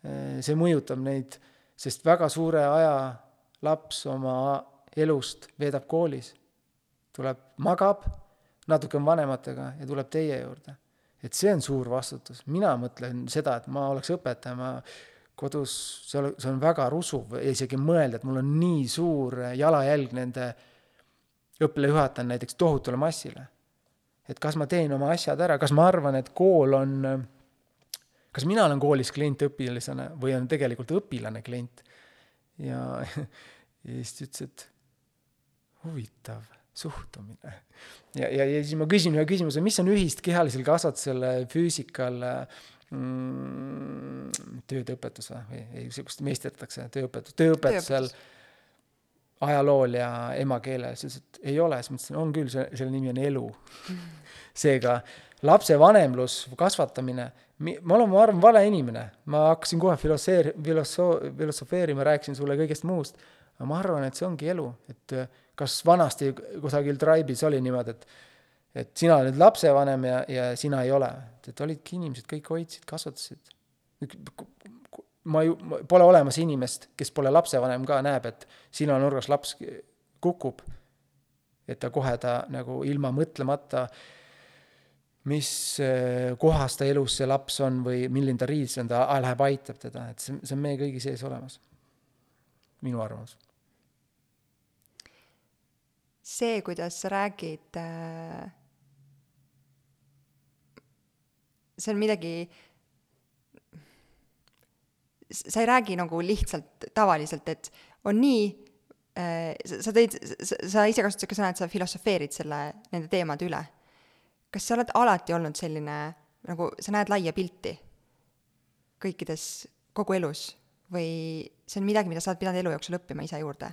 see mõjutab neid sest väga suure aja laps oma elust veedab koolis. tuleb, magab, natuke on vanematega ja tuleb teie juurde. Et see on suur vastutus, mina mõtlen seda, et ma oleks õpetaja, ma kodus, see on, see on väga rusuv isegi mõelda, et mul on nii suur jalajälg nende õppejuhatajal näiteks tohutule massile. et kas ma teen oma asjad ära, kas ma arvan, et kool on kas mina olen koolis klient õpilasena või on tegelikult õpilane klient. ja, ja siis ta ütles, et huvitav suhtumine. ja, ja, ja siis ma küsin ühe küsimuse, mis on ühist kehalisel kasvatusel, füüsikal mm,, tööõpetus või, ei, sihukest meisterdatakse, tööõpetus, tööõpetusel, ajalool ja emakeeles, ütles, et ei ole, siis ma ütlesin, on küll, see, selle nimi on elu. seega lapsevanemlus, kasvatamine ma olen, ma arvan, vale inimene, ma hakkasin kohe filosseer-, filoso-, filosofeerima, rääkisin sulle kõigest muust, aga ma arvan, et see ongi elu, et äh, kas vanasti kusagil tribe'is oli niimoodi, et et sina oled lapsevanem ja, ja sina ei ole, et olidki inimesed, kõik hoidsid, kasvatasid. ma ju, pole olemas inimest, kes pole lapsevanem ka, näeb, et silmanurgas laps kukub, et ta kohe ta nagu ilma mõtlemata äh, mis eh, kohas ta elus see laps on või milline ta riis on, ta läheb, aitab teda, et see, see on meie kõigi sees olemas. minu arvamus. See, kuidas sa räägid, äh, see on midagi, sa ei räägi nagu lihtsalt tavaliselt, et on nii, äh, sa tõid, sa ise kasutasid ka sõna, et sa filosofeerid selle, nende teemade üle. Kas sa oled alati olnud selline, nagu sa näed laia pilti kõikides, kogu elus või see on midagi, mida sa oled pidanud elu jooksul õppima ise juurde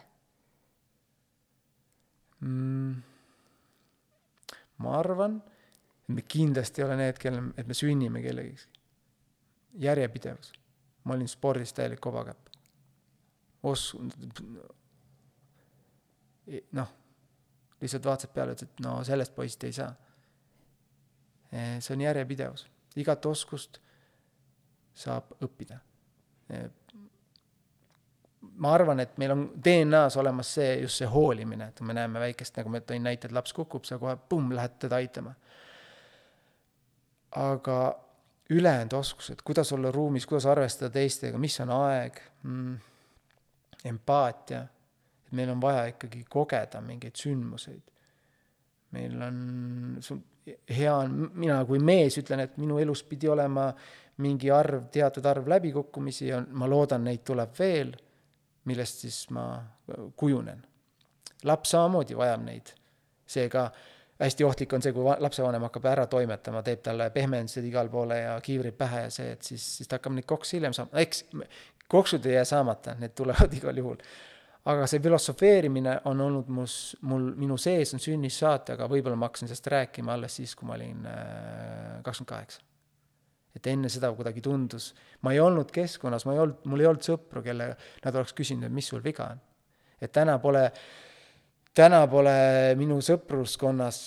mm,? ma arvan, et me kindlasti ei ole need, kellel, et me sünnime kellegagi. järjepidevus. ma olin spordis täielik kobakäpp. os-, noh, lihtsalt vaatasid peale, ütlesid, et no sellest poisist ei saa Eh, see on järjepidevus, igat oskust saab õppida. Ma arvan, et meil on DNA-s olemas see, just see hoolimine, et me näeme väikest, nagu ma tõin näite, et laps kukub, sa kohe pumm, lähed teda aitama. aga ülejäänud oskused, kuidas olla ruumis, kuidas arvestada teistega, mis on aeg mm,, empaatia, et meil on vaja ikkagi kogeda mingeid sündmuseid. meil on, hea on, mina kui mees ütlen, et minu elus pidi olema mingi arv, teatud arv läbikukkumisi ja ma loodan, neid tuleb veel, millest siis ma kujunen. laps samamoodi vajab neid. seega hästi ohtlik on see, kui lapsevanem hakkab ära toimetama, teeb talle pehmendused igale poole ja kiivrid pähe ja see, et siis, siis ta hakkab neid kokse hiljem saama, eks koksud ei jää saamata, need tulevad igal juhul. aga see filosofeerimine on olnud mus, mul, minu sees on sünnist saati, aga võib-olla ma hakkasin sellest rääkima alles siis, kui ma olin äh, kakskümmend kaheksa. Et enne seda kuidagi tundus, ma ei olnud keskkonnas, ma ei olnud, mul ei olnud sõpru, kelle nad oleks küsinud, et mis sul viga on. et täna pole täna pole minu sõpruskonnas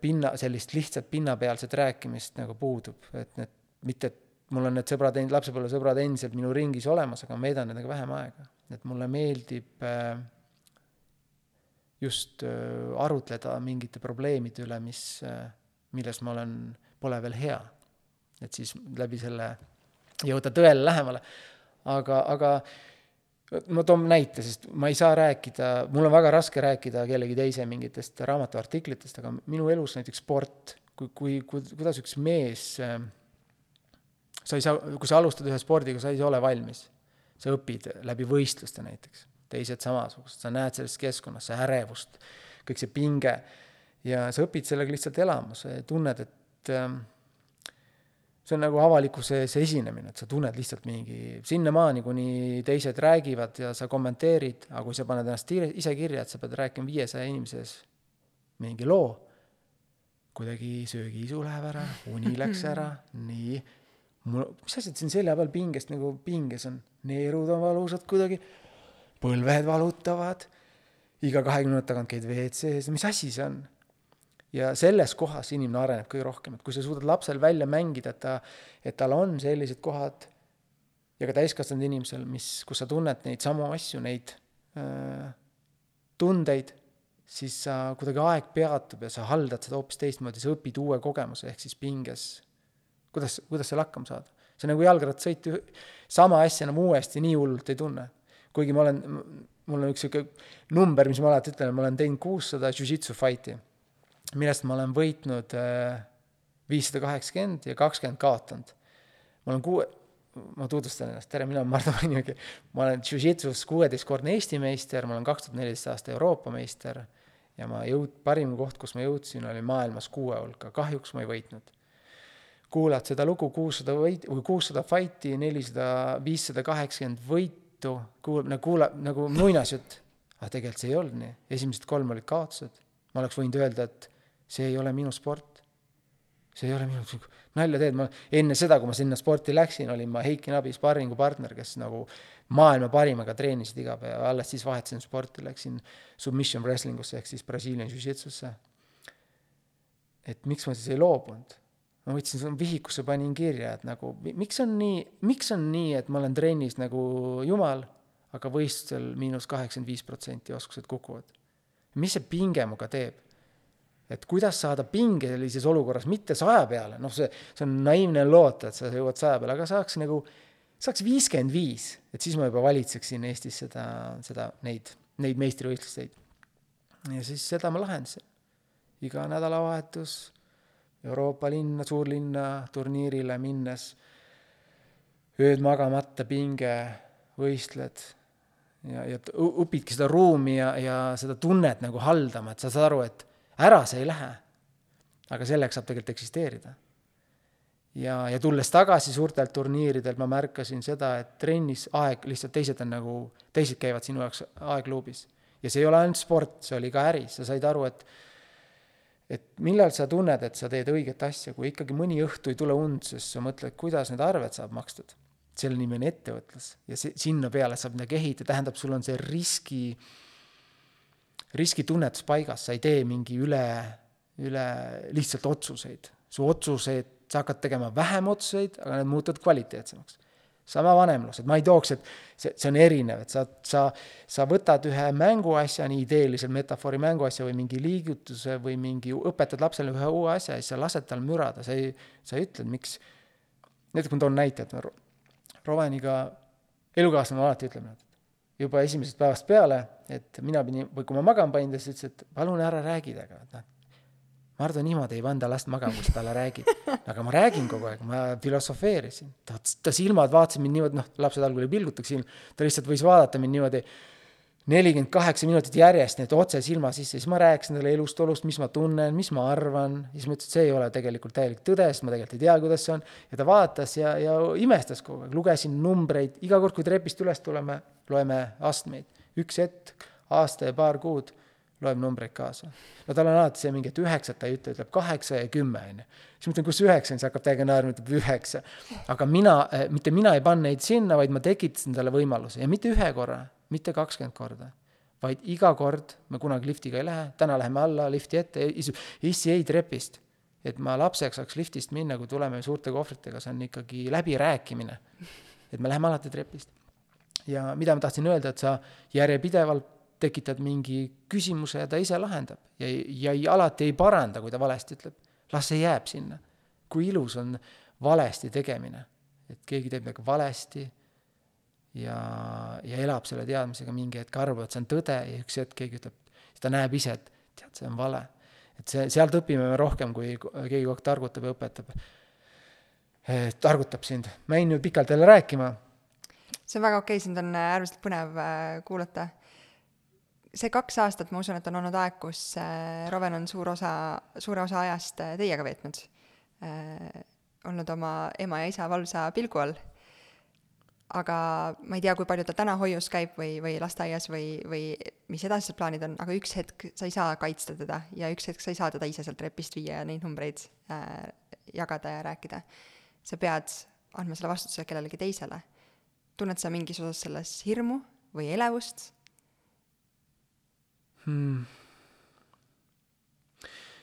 pinna, sellist lihtsalt pinnapealset rääkimist nagu puudub, et need, mitte et mul on need sõbrad, lapsepõlvesõbrad endiselt minu ringis olemas, aga ma veedan nendega vähem aega. et mulle meeldib äh, just äh, arutleda mingite probleemide üle, mis, milles ma olen, pole veel hea. Et siis läbi selle jõuda tõele lähemale. aga, aga ma toon näite, sest ma ei saa rääkida, mul on väga raske rääkida kellegi teise mingitest raamatuartiklitest, aga minu elus näiteks sport, kui, kui, kui, kuidas üks mees, sa ei saa, kui sa alustad ühe spordiga, sa ei ole valmis. sa õpid läbi võistluste näiteks, teised samasugused, sa näed selles keskkonnas, see ärevust, kõik see pinge ja sa õpid sellega lihtsalt elama, sa tunned, et äh, see on nagu avalikkuse ees esinemine, et sa tunned lihtsalt mingi sinnamaani, kuni teised räägivad ja sa kommenteerid, aga kui sa paned ennast ise kirja, et sa pead rääkima viiesaja inimese ees mingi loo, kuidagi söögiisu läheb ära, uni läks ära, nii, mul, mis asjad siin selja peal pingest nagu pinges on, neerud on valusad kuidagi, põlved valutavad, iga kahekümne minuti tagant käid WC-s, mis asi see on ja selles kohas inimene areneb kõige rohkem, et kui sa suudad lapsel välja mängida, et ta, et tal on sellised kohad ja ka täiskasvanud inimesel, mis, kus sa tunned neid samu asju, neid äh, tundeid, siis sa, kuidagi aeg peatub ja sa haldad seda hoopis teistmoodi, sa õpid uue kogemuse, ehk siis pinges, kuidas, kuidas seal hakkama saada. see on nagu jalgrattasõit, sama asja enam uuesti nii hullult ei tunne. kuigi ma olen, mul on üks niisugune number, mis ma alati ütlen, ma olen teinud kuussada jujitsu fight'i millest ma olen võitnud äh, viissada kaheksakümmend ja kakskümmend kaotanud. ma olen kuue, ma tutvustan ennast, tere, mina olen Mardu Manimägi. ma olen Jiu-Jitsus kuueteistkordne Eesti meister, ma olen kaks tuhat neliteist aasta Euroopa meister ja ma jõud-, parim koht, kus ma jõudsin, oli maailmas kuue hulka, kahjuks ma ei võitnud. kuulad seda lugu kuussada võit-, või kuussada fight'i, nelisada, viissada kaheksakümmend võitu, kuulab, nagu kuulab nagu muinasjutt. aga tegelikult see ei olnud nii, esimesed kolm olid kaotused. ma oleks võinud öelda, et see ei ole minu sport. see ei ole minu, nalja teed, ma enne seda, kui ma sinna sporti läksin, olin ma Heiki Nabi sparringupartner, kes nagu maailma parimaga treenisid iga päev, alles siis vahetasin sporti, läksin submission wrestling usse ehk siis Brasiilian jiu-jitsusse. et miks ma siis ei loobunud? ma võtsin vihikusse, panin kirja, et nagu miks on nii, miks on nii, et ma olen trennis nagu jumal, aga võistlusel miinus kaheksakümmend viis protsenti oskused kukuvad. mis see pinge minuga teeb? Et kuidas saada pingelises olukorras mitte saja peale, noh, see, see on naiivne loota, et sa jõuad saja peale, aga saaks nagu, saaks viiskümmend viis, et siis ma juba valitseksin Eestis seda, seda, neid, neid meistrivõistluseid. ja siis seda ma lahendasin. iga nädalavahetus Euroopa linna, suurlinna turniirile minnes, ööd magamata, pinge, võistled ja, ja õpidki seda ruumi ja, ja seda tunnet nagu haldama, et sa saad aru, et ära see ei lähe. aga selleks saab tegelikult eksisteerida. ja, ja tulles tagasi suurtelt turniiridelt, ma märkasin seda, et trennis aeg, lihtsalt teised on nagu, teised käivad sinu jaoks aegluubis. ja see ei ole ainult sport, see oli ka äri, sa said aru, et et millal sa tunned, et sa teed õiget asja, kui ikkagi mõni õhtu ei tule und, sest sa mõtled, kuidas need arved saab makstud. selle nimi on ettevõtlus ja see, sinna peale saab midagi ehitada, tähendab, sul on see riski äh, riskitunnetus paigas, sa ei tee mingi üle, üle lihtsalt otsuseid. su otsuseid, sa hakkad tegema vähem otsuseid, aga need muutuvad kvaliteetsemaks. sama vanemlus, et ma ei tooks, et see, see on erinev, et sa, sa, sa võtad ühe mänguasja, nii ideeliselt metafoori mänguasja või mingi liigutuse või mingi, õpetad lapsele ühe uue asja ja siis sa lased tal mürada, sa ei, sa ei ütle, miks, näiteks ma toon näite, et Rovaniga elukaaslane alati ütleb, et juba esimesest päevast peale, et mina pidin, või kui ma magama panin, ta siis ütles, et palun ära räägi temaga, et noh, Mardu niimoodi ei panda last magama, kui sa talle räägid. aga ma räägin kogu aeg, ma filosofeerisin. ta, ta silmad vaatasid mind niimoodi, noh, lapsed algul ei pilgutaks silm, ta lihtsalt võis vaadata mind niimoodi nelikümmend kaheksa minutit järjest, need otse silma sisse, siis ma rääkisin talle elust, olust, mis ma tunnen, mis ma arvan, siis ma ütlesin, et see ei ole tegelikult täielik tõde, sest ma tegelikult ei tea, kuidas see on. ja ta vaatas ja, ja imestas kogu aeg, lugesin numbreid, iga kord, kui trepist üles tuleme, loeme astmeid. üks hetk, aasta ja paar kuud loeb numbreid kaasa. no tal on alati see mingi, et üheksat ta ei ütle, ütleb kaheksa ja kümme, on ju. siis ma ütlen, kus üheksa on, siis hakkab täiega naerma, ütleb üheksa. aga mina, mitte mina ei pannud neid sinna, vaid ma tekitasin talle võimaluse ja mitte ühe korra mitte kakskümmend korda, vaid iga kord, me kunagi liftiga ei lähe, täna läheme alla lifti ette, issi ei trepist. et ma lapsega saaks liftist minna, kui tuleme suurte kohvritega, see on ikkagi läbirääkimine. et me läheme alati trepist. ja mida ma tahtsin öelda, et sa järjepidevalt tekitad mingi küsimuse ja ta ise lahendab ja, ja ei, alati ei paranda, kui ta valesti ütleb. las see jääb sinna. kui ilus on valesti tegemine, et keegi teeb midagi valesti ja, ja elab selle teadmisega mingi hetk, arvab, et see on tõde ja üks hetk keegi ütleb, siis ta näeb ise, et tead, see on vale. et see, sealt õpime me rohkem, kui keegi kogu aeg targutab ja õpetab. targutab sind. ma jäin nüüd pikalt jälle rääkima. see on väga okei okay,, sind on äärmiselt põnev äh, kuulata. see kaks aastat, ma usun, et on olnud aeg, kus äh, Roven on suur osa, suure osa ajast äh, teiega veetnud. olnud oma ema ja isa valvsa pilgu all aga ma ei tea, kui palju ta täna hoius käib või, või lasteaias või, või mis edasised plaanid on, aga üks hetk sa ei saa kaitsta teda ja üks hetk sa ei saa teda ise sealt trepist viia ja neid numbreid äh, jagada ja rääkida. sa pead andma selle vastutuse kellelegi teisele. tunned sa mingis osas selles hirmu või elevust hmm.?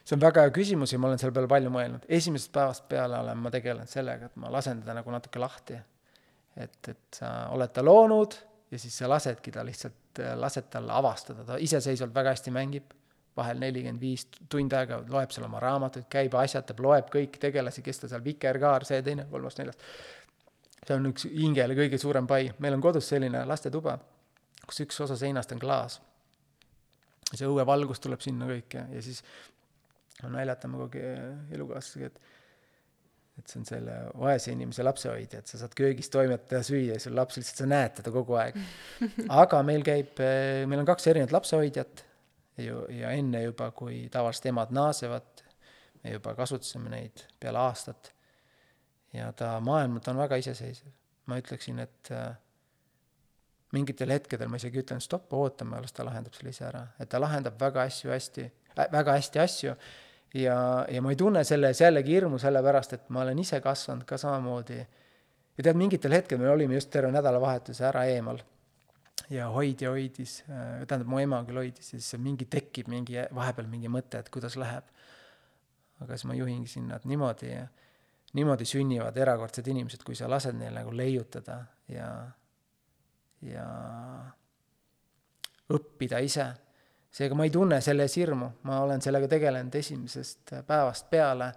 see on väga hea küsimus ja ma olen selle peale palju mõelnud. esimesest päevast peale olen ma tegelenud sellega, et ma lasen teda nagu natuke lahti et, et sa oled ta loonud ja siis sa lasedki ta lihtsalt, lased tal avastada, ta iseseisvalt väga hästi mängib, vahel nelikümmend viis tund aega loeb seal oma raamatuid, käib, asjatab, loeb kõiki tegelasi, kes ta seal, Vikerkaar, see, teine, kolmas, neljas. see on üks hingele kõige suurem pai, meil on kodus selline lastetuba, kus üks osa seinast on klaas. see õuevalgus tuleb sinna kõik ja, ja siis naljatame kogu aeg elukaaslasega, et et see on selle vaese inimese lapsehoidja, et sa saad köögis toimetada ja süüa ja sul laps lihtsalt, sa näed teda kogu aeg. aga meil käib, meil on kaks erinevat lapsehoidjat ju, ja enne juba, kui tavaliselt emad naasevad, me juba kasutasime neid peale aastat. ja ta maailmalt on väga iseseisev. ma ütleksin, et äh, mingitel hetkedel ma isegi ütlen stopp, ootame, las ta lahendab selle ise ära, et ta lahendab väga asju hästi äh,, väga hästi asju ja, ja ma ei tunne selles jällegi hirmu, sellepärast et ma olen ise kasvanud ka samamoodi. ja tead, mingitel hetkedel me olime just terve nädalavahetuse ära eemal ja hoidja hoidis, äh, tähendab, mu ema küll hoidis ja siis mingi tekib mingi, vahepeal mingi mõte, et kuidas läheb. aga siis ma juhingi sinna, et niimoodi, niimoodi sünnivad erakordsed inimesed, kui sa lased neil nagu leiutada ja, ja õppida ise seega ma ei tunne selle ees hirmu, ma olen sellega tegelenud esimesest päevast peale.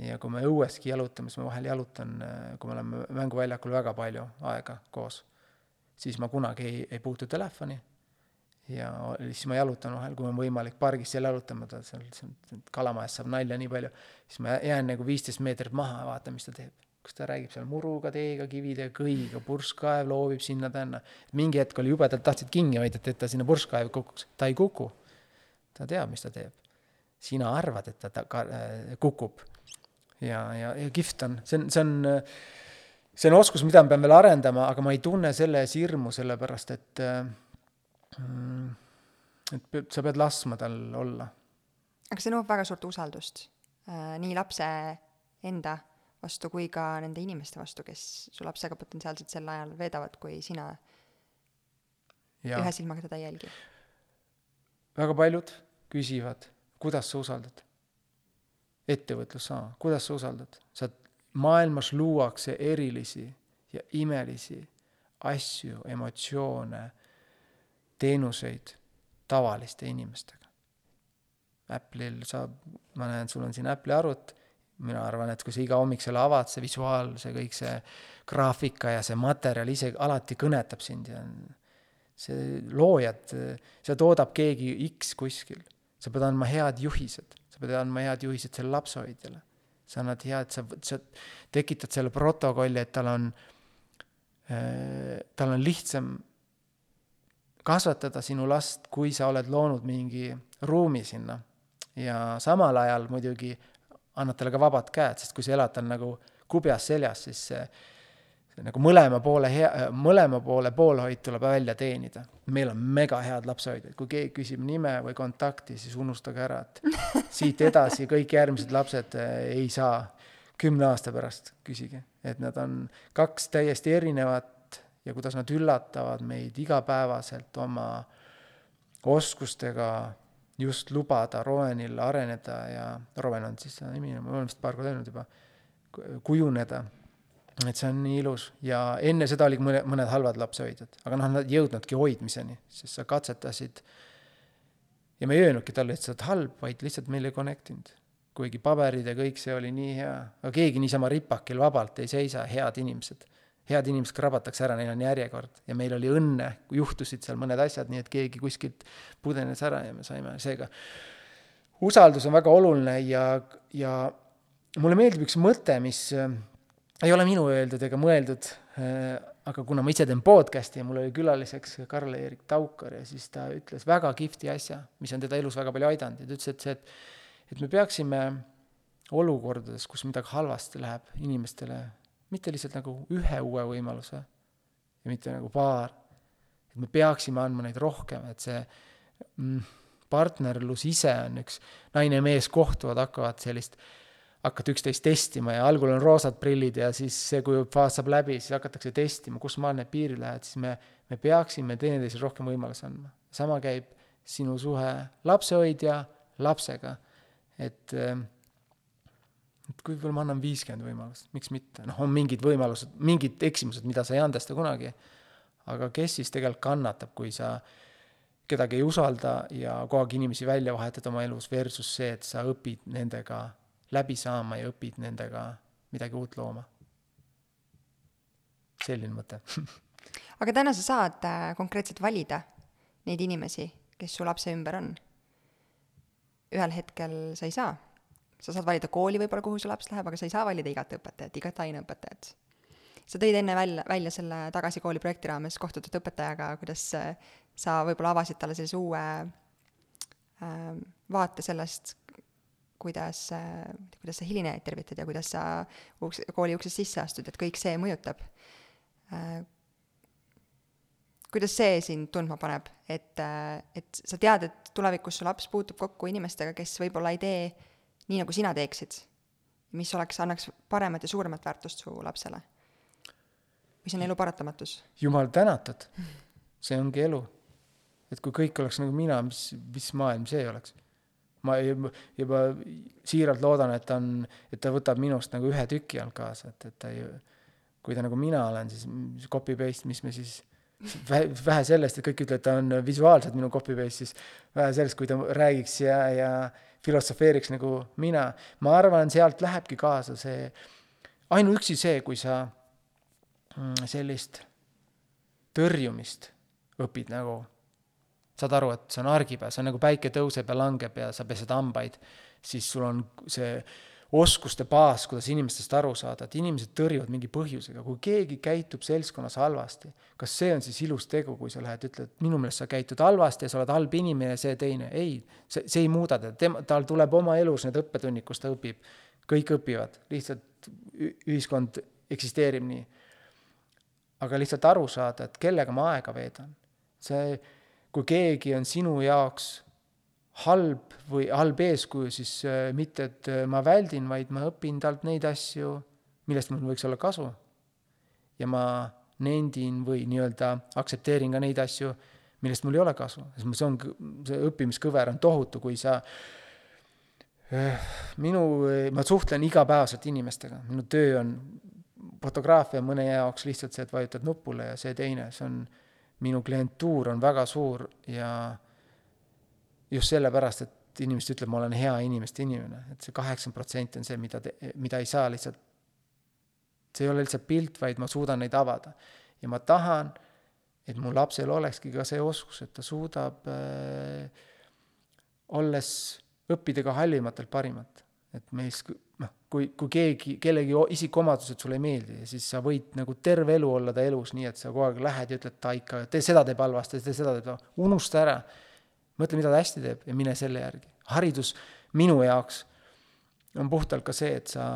ja kui me õueski jalutame, siis ma vahel jalutan, kui me oleme mänguväljakul väga palju aega koos, siis ma kunagi ei, ei puutu telefoni. ja siis ma jalutan vahel, kui on võimalik pargis seal jalutama, ta seal, seal kalamajas saab nalja nii palju, siis ma jään nagu viisteist meetrit maha ja vaatan, mis ta teeb kus ta räägib seal muruga, teega, kividega, kõigiga, purskkaev loobib sinna-tänna. mingi hetk oli jubedalt, tahtsid kinni hoida, et ta sinna purskkaevi kukuks, ta ei kuku. ta teab, mis ta teeb. sina arvad, et ta, ta ka, äh, kukub. ja, ja, ja kihvt on, see on, see on, see on oskus, mida ma pean veel arendama, aga ma ei tunne selle ees hirmu, sellepärast et mm, et sa pead laskma tal olla. aga see nõuab väga suurt usaldust, äh, nii lapse enda vastu kui ka nende inimeste vastu, kes su lapsega potentsiaalselt sel ajal veedavad, kui sina ja. ühe silmaga teda ei jälgi? väga paljud küsivad, kuidas sa usaldad? ettevõtlus sama, kuidas sa usaldad? sa, maailmas luuakse erilisi ja imelisi asju, emotsioone, teenuseid tavaliste inimestega. Apple'il saab, ma näen, sul on siin Apple'i arvut mina arvan, et kui sa iga hommik selle avad, see visuaal, see kõik see graafika ja see materjal ise alati kõnetab sind ja see loojad, see toodab keegi X kuskil. sa pead andma head juhised, sa pead andma head juhised selle lapsehoidjale. sa annad head, sa, sa tekitad selle protokolli, et tal on äh,, tal on lihtsam kasvatada sinu last, kui sa oled loonud mingi ruumi sinna. ja samal ajal muidugi annad talle ka vabad käed, sest kui sa elad tal nagu kubjas seljas, siis see, see nagu mõlema poole hea, mõlema poole poolehoid tuleb välja teenida. meil on mega head lapsehoidjad, kui keegi küsib nime või kontakti, siis unustage ära, et siit edasi kõik järgmised lapsed eh, ei saa kümne aasta pärast, küsige, et nad on kaks täiesti erinevat ja kuidas nad üllatavad meid igapäevaselt oma oskustega just lubada Rowenil areneda ja Rowen on siis selle nimi, ma olen vist paar korda öelnud juba, kujuneda. et see on nii ilus ja enne seda olid mõne, mõned halvad lapsehoidjad, aga noh, nad ei jõudnudki hoidmiseni, sest sa katsetasid. ja me ei öelnudki talle, et sa oled halb, vaid lihtsalt meil ei connect inud. kuigi paberid ja kõik see oli nii hea, aga keegi niisama ripakil vabalt ei seisa, head inimesed head inimesed krabatakse ära, neil on järjekord. Ja meil oli õnne, juhtusid seal mõned asjad, nii et keegi kuskilt pudenes ära ja me saime, seega. Usaldus on väga oluline ja, ja mulle meeldib üks mõte, mis äh, ei ole minu öeldud ega mõeldud äh,, aga kuna ma ise teen podcast'i ja mul oli külaliseks Karl-Erik Taukar ja siis ta ütles väga kihvti asja, mis on teda elus väga palju aidanud. Ja ta ütles, et see, et, et me peaksime olukordades, kus midagi halvasti läheb inimestele mitte lihtsalt nagu ühe uue võimaluse ja mitte nagu paar, et me peaksime andma neid rohkem, et see mm, partnerlus ise on üks, naine ja mees kohtuvad, hakkavad sellist, hakata üksteist testima ja algul on roosad prillid ja siis see, kui faas saab läbi, siis hakatakse testima, kus maal need piirid lähevad, siis me, me peaksime teineteisele rohkem võimalusi andma. sama käib sinu suhe lapsehoidja lapsega, et äh, et kui võib-olla ma annan viiskümmend võimalust, miks mitte, noh, on mingid võimalused, mingid eksimused, mida sa ei andesta kunagi, aga kes siis tegelikult kannatab, kui sa kedagi ei usalda ja kogu aeg inimesi välja vahetad oma elus, versus see, et sa õpid nendega läbi saama ja õpid nendega midagi uut looma. selline mõte aga täna sa saad äh, konkreetselt valida neid inimesi, kes su lapse ümber on. ühel hetkel sa ei saa sa saad valida kooli võib-olla, kuhu su laps läheb, aga sa ei saa valida igat õpetajat, igat aineõpetajat. sa tõid enne välja, välja selle Tagasi kooli projekti raames kohtutud õpetajaga, kuidas äh, sa võib-olla avasid talle sellise uue äh, vaate sellest, kuidas äh,, kuidas sa hilinejaid tervitad ja kuidas sa uks, kooli uksest sisse astud, et kõik see mõjutab äh,. kuidas see sind tundma paneb, et, äh, et sa tead, et tulevikus su laps puutub kokku inimestega, kes võib-olla ei tee nii, nagu sina teeksid, mis oleks, annaks paremat ja suuremat väärtust su lapsele? või see on elu paratamatus? jumal tänatud, see ongi elu. et kui kõik oleks nagu mina, mis, mis maailm see oleks? ma juba, juba siiralt loodan, et ta on, et ta võtab minust nagu ühe tüki alt kaasa, et, et ta ei, kui ta nagu mina olen, siis copy paste, mis me siis vähe, vähe sellest, et kõik ütlevad, ta on visuaalselt minu copy paste, siis vähe sellest, kui ta räägiks ja, ja filosofeeriks nagu mina. ma arvan, sealt lähebki kaasa see, ainuüksi see, kui sa mm, sellist tõrjumist õpid nagu, saad aru, et see on argipäev, see on nagu päike tõuseb ja langeb ja sa pesed hambaid, siis sul on see oskuste baas, kuidas inimestest aru saada, et inimesed tõrjuvad mingi põhjusega, kui keegi käitub seltskonnas halvasti, kas see on siis ilus tegu, kui sa lähed, ütled, minu meelest sa käitud halvasti ja sa oled halb inimene ja see teine, ei, see, see ei muuda teda, tema, tal tuleb oma elus need õppetunnid, kus ta õpib, kõik õpivad, lihtsalt ühiskond eksisteerib nii. aga lihtsalt aru saada, et kellega ma aega veedan, see, kui keegi on sinu jaoks halb või halb eeskuju, siis äh, mitte, et äh, ma väldin, vaid ma õpin talt neid asju, millest mul võiks olla kasu. ja ma nendin või nii-öelda aktsepteerin ka neid asju, millest mul ei ole kasu, sest see on, see õppimiskõver on tohutu, kui sa äh, minu, ma suhtlen igapäevaselt inimestega, minu töö on fotograafia mõne jaoks lihtsalt see, et vajutad nupule ja see teine, see on, minu klientuur on väga suur ja just sellepärast, et inimesed ütlevad, ma olen hea inimeste inimene, et see kaheksakümmend protsenti on see, mida te, mida ei saa lihtsalt, see ei ole lihtsalt pilt, vaid ma suudan neid avada. ja ma tahan, et mu lapsel olekski ka see oskus, et ta suudab äh, olles õppida ka halvimatelt parimat. et meis, noh, kui, kui keegi, kellegi isikuomadused sulle ei meeldi, siis sa võid nagu terve elu olla ta elus nii, et sa kogu aeg lähed ja ütled, ta ikka, tee seda teeb halvasti, tee seda teeb, unusta ära. Mõtle, mida ta hästi teeb ja mine selle järgi. haridus minu jaoks on puhtalt ka see, et sa,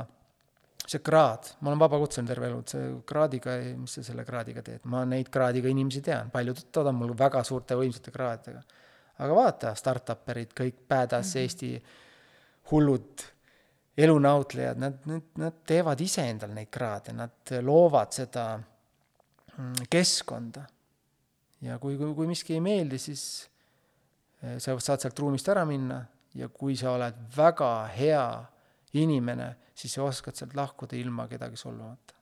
see kraad, ma olen vabakutseline terve elu, et see kraadiga, mis sa selle kraadiga teed, ma neid kraadiga inimesi tean, paljud tuttavad on mul väga suurte võimsate kraadidega. aga vaata, startup'erid, kõik badass mm -hmm. Eesti hullud elunautlejad, nad, nad, nad teevad ise endale neid kraade, nad loovad seda mm, keskkonda. ja kui, kui, kui miski ei meeldi, siis sa saad sealt ruumist ära minna ja kui sa oled väga hea inimene, siis sa oskad sealt lahkuda ilma kedagi solvamata.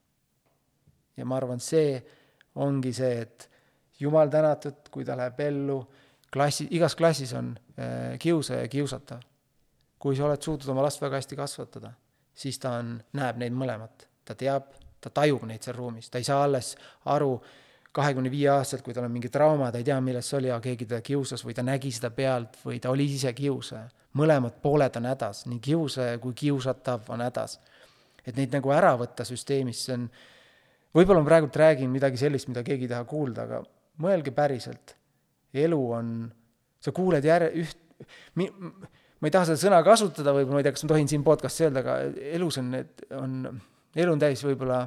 ja ma arvan, see ongi see, et jumal tänatud, kui ta läheb ellu, klassi, igas klassis on äh, kiusaja ja kiusatav. kui sa oled suutnud oma last väga hästi kasvatada, siis ta on, näeb neid mõlemat, ta teab, ta tajub neid seal ruumis, ta ei saa alles aru kahekümne viie aastaselt, kui tal on mingi trauma, ta ei tea, milles see oli, aga keegi teda kiusas või ta nägi seda pealt või ta oli ise kiusaja mõlemad pooled on hädas, nii kiusaja kui kiusatav on hädas. et neid nagu ära võtta süsteemist, see on, võib-olla ma praegult räägin midagi sellist, mida keegi ei taha kuulda, aga mõelge päriselt. elu on, sa kuuled jär-, üht, mi-, ma ei taha seda sõna kasutada, võib-olla ma ei tea, kas ma tohin siin podcast'is öelda, aga elus on need, on, elu on täis võib-olla,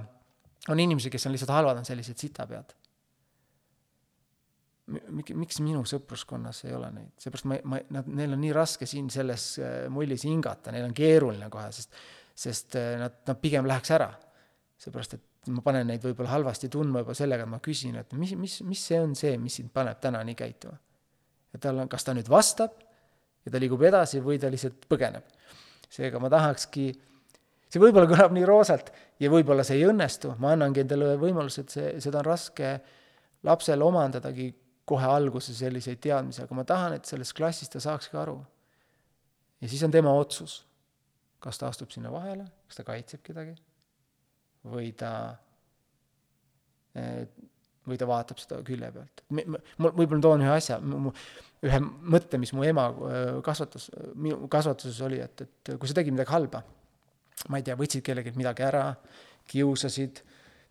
on inimesi, kes on lihtsalt halvad, on sellised sitapead miks minu sõpruskonnas ei ole neid, seepärast ma, ma, nad, neil on nii raske siin selles äh, mullis hingata, neil on keeruline kohe, sest, sest äh, nad, nad pigem läheks ära. seepärast, et ma panen neid võib-olla halvasti tundma juba sellega, et ma küsin, et mis, mis, mis see on see, mis sind paneb täna nii käituma. ja tal on, kas ta nüüd vastab ja ta liigub edasi või ta lihtsalt põgeneb. seega ma tahakski, see võib-olla kõlab nii roosalt ja võib-olla see ei õnnestu, ma annangi endale võimaluse, et see, seda on raske lapsel omandadagi kohe alguses selliseid teadmisi, aga ma tahan, et selles klassis ta saakski aru. ja siis on tema otsus, kas ta astub sinna vahele, kas ta kaitseb kedagi või ta, eh, või ta vaatab seda külje pealt. ma võib-olla toon ühe asja, ühe mõtte, mis mu ema eh, kasvatas, minu kasvatuses oli, et, et kui sa tegid midagi halba, ma ei tea, võtsid kellelgi midagi ära, kiusasid,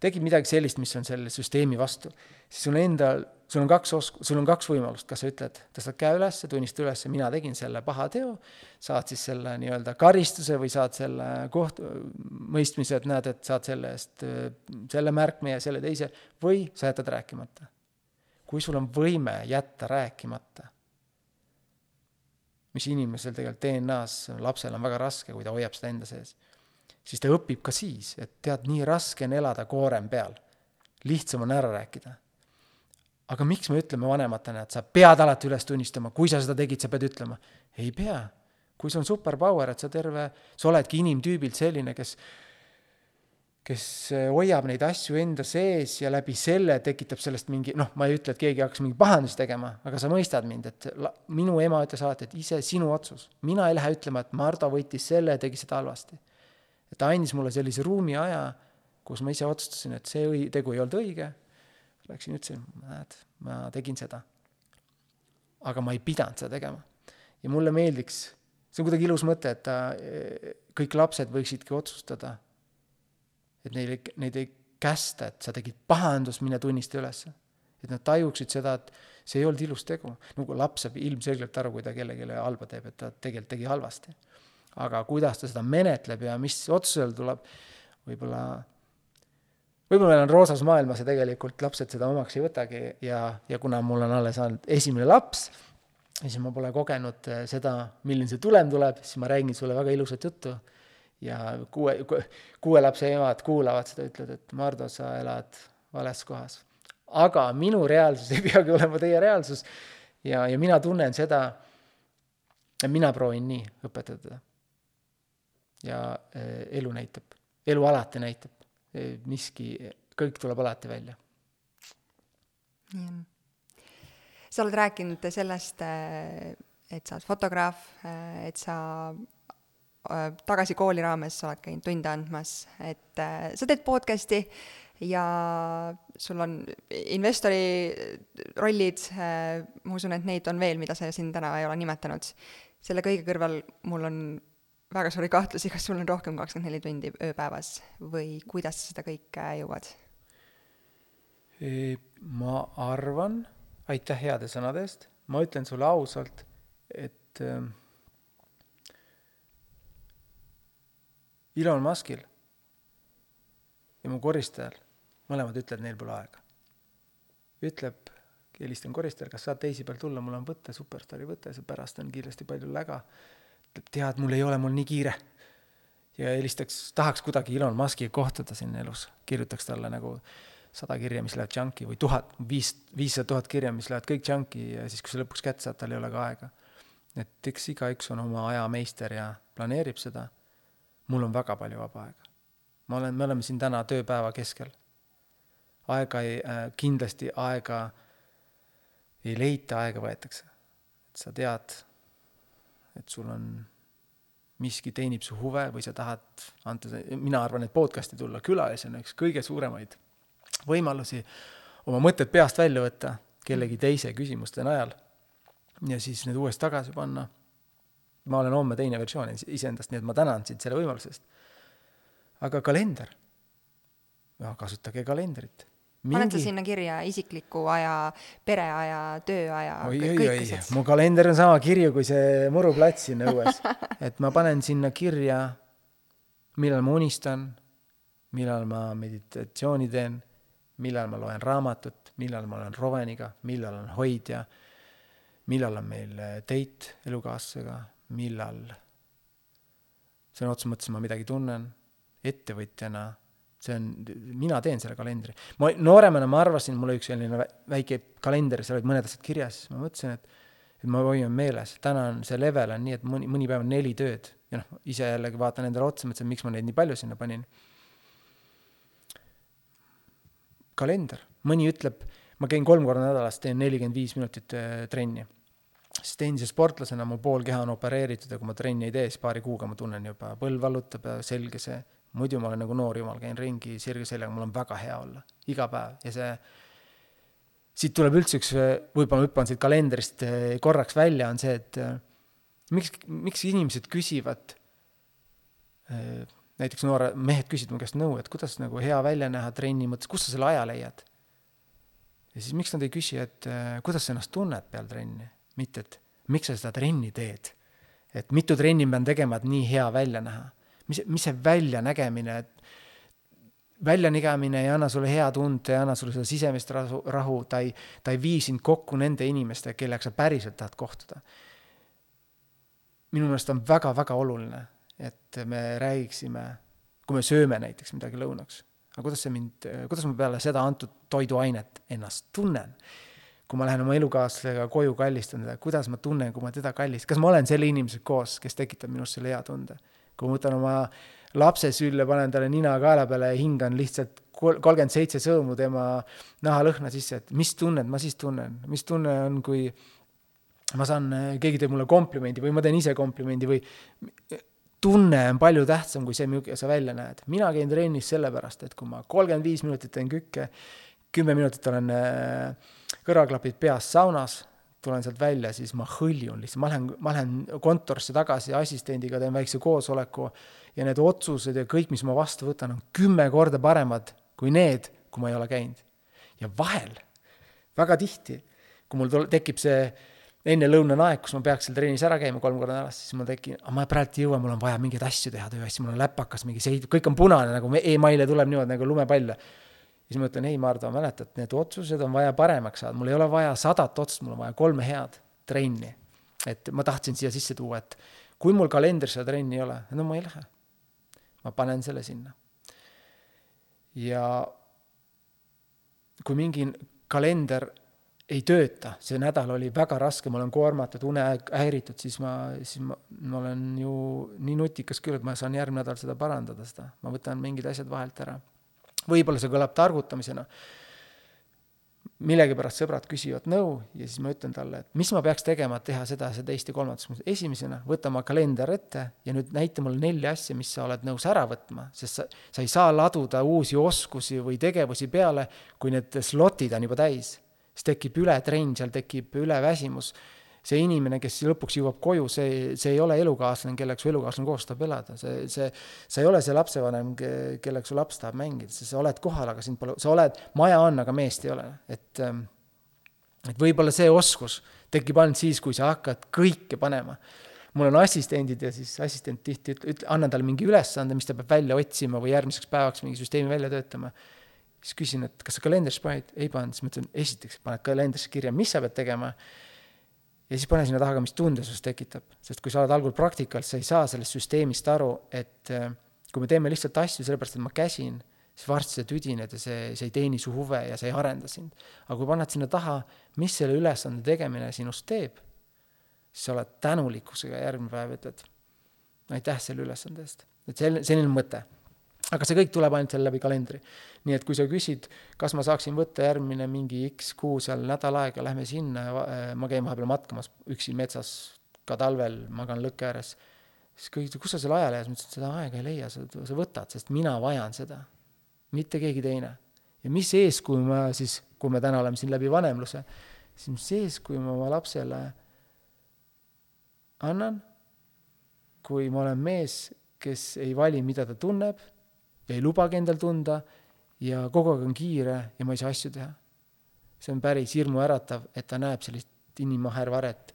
tegid midagi sellist, mis on selle süsteemi vastu, siis sul endal sul on kaks os-, sul on kaks võimalust, kas sa ütled, tõstad käe üles, tunnista üles, mina tegin selle paha teo, saad siis selle nii-öelda karistuse või saad selle koht-, mõistmise, et näed, et saad selle eest selle märkme ja selle teise, või sa jätad rääkimata. kui sul on võime jätta rääkimata, mis inimesel tegelikult DNA-s, lapsel on väga raske, kui ta hoiab seda enda sees, siis ta õpib ka siis, et tead, nii raske on elada koorem peal. lihtsam on ära rääkida aga miks me ütleme vanematena, et sa pead alati üles tunnistama, kui sa seda tegid, sa pead ütlema? ei pea. kui see on superpower, et sa terve, sa oledki inimtüübilt selline, kes kes hoiab neid asju enda sees ja läbi selle tekitab sellest mingi, noh, ma ei ütle, et keegi hakkas mingi pahandust tegema, aga sa mõistad mind, et la, minu ema ütles alati, et ise sinu otsus. mina ei lähe ütlema, et Mardo võttis selle ja tegi seda halvasti. Ta andis mulle sellise ruumi aja, kus ma ise otsustasin, et see õi-, tegu ei olnud õige Läksin, ütlesin, näed, ma tegin seda. aga ma ei pidanud seda tegema. ja mulle meeldiks, see on kuidagi ilus mõte, et ta, kõik lapsed võiksidki otsustada, et neile, neid ei kästa, et sa tegid pahandust, mine tunnista ülesse. et nad tajuksid seda, et see ei olnud ilus tegu. nagu laps saab ilmselgelt aru, kui ta kellelegi halba teeb, et ta tegelikult tegi halvasti. Aga kuidas ta seda menetleb ja mis otsusele tuleb, võib-olla võib-olla meil on roosas maailmas ja tegelikult lapsed seda omaks ei võtagi ja, ja kuna mul on alles olnud esimene laps, siis ma pole kogenud eh, seda, milline see tulem tuleb, siis ma räägin sulle väga ilusat juttu. ja kuue, kuue lapse emad kuulavad seda, ütlevad, et Mardo, sa elad vales kohas. aga minu reaalsus ei peagi olema teie reaalsus ja, ja mina tunnen seda, mina proovin nii õpetada. Ja äh, elu näitab, elu alati näitab miski, kõik tuleb alati välja. nii on. sa oled rääkinud sellest, et sa oled fotograaf, et sa tagasi kooli raames oled käinud tunde andmas, et sa teed podcast'i ja sul on investori rollid, ma usun, et neid on veel, mida sa siin täna ei ole nimetanud. selle kõige kõrval mul on väga suuri kahtlusi, kas sul on rohkem kakskümmend neli tundi ööpäevas või kuidas sa seda kõike jõuad? ma arvan, aitäh heade sõnade eest, ma ütlen sulle ausalt, et äh, Elon Muskil ja mu koristajal, mõlemad ütlevad, neil pole aega. ütleb, helistan koristajale, kas saad teisipäeval tulla, mul on võte, superstaari võte, see pärast on kindlasti palju läga. Ütleb, tead, mul ei ole, mul nii kiire. ja helistaks, tahaks kuidagi Elon Muskiga kohtuda siin elus, kirjutaks talle nagu sada kirja, mis lähevad junk'i või tuhat, viis, viissada tuhat kirja, mis lähevad kõik junk'i ja siis, kui sa lõpuks kätte saad, tal ei ole ka aega. et eks igaüks on oma aja meister ja planeerib seda. mul on väga palju vaba aega ma olen, me oleme siin täna tööpäeva keskel. aega ei äh,, kindlasti aega ei leita, aega võetakse. et sa tead, et sul on, miski teenib su huve või sa tahad anda, mina arvan, et podcast'i tulla külalisena üks kõige suuremaid võimalusi oma mõtted peast välja võtta kellegi teise küsimuste najal ja siis need uuesti tagasi panna. ma olen homme teine versioon iseendast, nii et ma tänan sind selle võimaluse eest aga kalender, kasutage kalendrit. Mingi... paned sa sinna kirja isikliku aja, pereaja, tööaja? oi, oi, oi, mu kalender on sama kirju kui see muruplats siin õues et ma panen sinna kirja, millal ma unistan, millal ma meditatsiooni teen, millal ma loen raamatut, millal ma olen roveniga, millal on hoidja, millal on meil date elukaaslasega, millal sõna otseses mõttes ma midagi tunnen ettevõtjana, see on, mina teen selle kalendri. ma nooremana ma arvasin, mul oli üks selline väike kalender, seal olid mõned asjad kirjas, ma mõtlesin, et et ma hoian meeles, täna on see level on nii, et mõni, mõni päev on neli tööd. Ja noh, ise jällegi vaatan endale otsa, mõtlesin, miks ma neid nii palju sinna panin. kalender, mõni ütleb, ma käin kolm korda nädalas, teen nelikümmend viis minutit äh, trenni. Siis endise sportlasena mu pool keha on opereeritud ja kui ma trenni ei tee, siis paari kuuga ma tunnen juba, põlv vallutab ja selge see muidu ma olen nagu noor jumal, käin ringi sirge seljaga, mul on väga hea olla, iga päev ja see, siit tuleb üldse üks, võib-olla hüppan siit kalendrist eh, korraks välja, on see, et eh, miks, miks inimesed küsivad, eh, näiteks noored mehed küsivad mu käest nõu, et kuidas nagu hea välja näha trenni mõttes, kust sa selle aja leiad? ja siis miks nad ei küsi, et kuidas sa ennast tunned peal trenni, mitte et miks sa seda trenni teed. et mitu trenni ma pean tegema, et nii hea välja näha mis, mis see väljanägemine, et väljanägemine ei anna sulle hea tunde, ei anna sulle seda sisemist rahu, rahu, ta ei, ta ei vii sind kokku nende inimestega, kellega sa päriselt tahad kohtuda. minu meelest on väga-väga oluline, et me räägiksime, kui me sööme näiteks midagi lõunaks, aga kuidas see mind, kuidas ma peale seda antud toiduainet ennast tunnen kui ma lähen oma elukaaslasega koju, kallistan teda, kuidas ma tunnen, kui ma teda kallistan, kas ma olen selle inimesega koos, kes tekitab minust selle hea tunde kui ma võtan oma lapse sülle, panen talle nina kaela peale ja hingan lihtsalt kolmkümmend seitse sõõmu tema nahalõhna sisse, et mis tunnet ma siis tunnen, mis tunne on, kui ma saan, keegi teeb mulle komplimendi või ma teen ise komplimendi või tunne on palju tähtsam kui see, milline sa välja näed. mina käin trennis sellepärast, et kui ma kolmkümmend viis minutit teen kükke, kümme minutit olen äh, kõrvaklapid peas saunas tulen sealt välja, siis ma hõljun lihtsalt, ma lähen, ma lähen kontorisse tagasi assistendiga, teen väikse koosoleku ja need otsused ja kõik, mis ma vastu võtan, on kümme korda paremad kui need, kui ma ei ole käinud. ja vahel, väga tihti, kui mul tol-, tekib see ennelõunane aeg, kus ma peaks seal trennis ära käima kolm korda nädalas, siis mul tekib, ma praegu ei jõua, mul on vaja mingeid asju teha, tööasju, mul on läpakas, mingi seid-, kõik on punane, nagu email'e tuleb niimoodi nagu lumepall siis ma ütlen, ei, Mardu, mäletad, need otsused on vaja paremaks saada, mul ei ole vaja sadat otsust, mul on vaja kolme head trenni. et ma tahtsin siia sisse tuua, et kui mul kalendris seda trenni ei ole, no ma ei lähe. ma panen selle sinna. ja kui mingi kalender ei tööta, see nädal oli väga raske, ma olen koormatud, unehäiritud, siis ma, siis ma, ma olen ju nii nutikas küll, et ma saan järgmine nädal seda parandada, seda, ma võtan mingid asjad vahelt ära võib-olla see kõlab targutamisena. millegipärast sõbrad küsivad nõu ja siis ma ütlen talle, et mis ma peaks tegema, et teha seda, seda, teist ja kolmandat. esimesena võta oma kalender ette ja nüüd näita mulle nelja asja, mis sa oled nõus ära võtma, sest sa, sa ei saa laduda uusi oskusi või tegevusi peale, kui need slotid on juba täis. siis tekib ületrenn, seal tekib üleväsimus see inimene, kes lõpuks jõuab koju, see, see ei ole elukaaslane, kellega su elukaaslane koos tahab elada, see, see, sa ei ole see lapsevanem, kellega su laps tahab mängida, sa oled kohal, aga sind pole, sa oled, maja on, aga meest ei ole, et ähm, et võib-olla see oskus tekib ainult siis, kui sa hakkad kõike panema. mul on assistendid ja siis assistent tihti ütleb, ütle, annan talle mingi ülesande, mis ta peab välja otsima või järgmiseks päevaks mingi süsteemi välja töötama. siis küsin, et kas sa kalendrisse paned, ei pannud, siis ma ütlen, esiteks paned kalendrisse kirja, mis sa pead tegema ja siis pane sinna taha ka, mis tunde sinust tekitab, sest kui sa oled algul praktikal, sa ei saa sellest süsteemist aru, et äh, kui me teeme lihtsalt asju sellepärast, et ma käsin, siis varsti sa tüdined ja see, see ei teeni su huve ja see ei arenda sind. aga kui paned sinna taha, mis selle ülesande tegemine sinust teeb, siis sa oled tänulikkusega järgmine päev ütled aitäh selle ülesande eest. et see, selline mõte aga see kõik tuleb ainult seal läbi kalendri. nii et kui sa küsid, kas ma saaksin võtta järgmine mingi X kuu seal nädal aega, lähme sinna, äh, ma käin vahepeal matkamas üksi metsas, ka talvel magan lõkke ääres, siis kõik, kus sa selle aja leiad, ma ütlesin, seda aega ei leia, sa, sa võtad, sest mina vajan seda, mitte keegi teine. ja mis eeskuju ma siis, kui me täna oleme siin läbi vanemluse, siis mis eeskuju ma oma lapsele annan, kui ma olen mees, kes ei vali, mida ta tunneb ja ei lubagi endal tunda ja kogu aeg on kiire ja ma ei saa asju teha. see on päris hirmuäratav, et ta näeb sellist inimahervaret.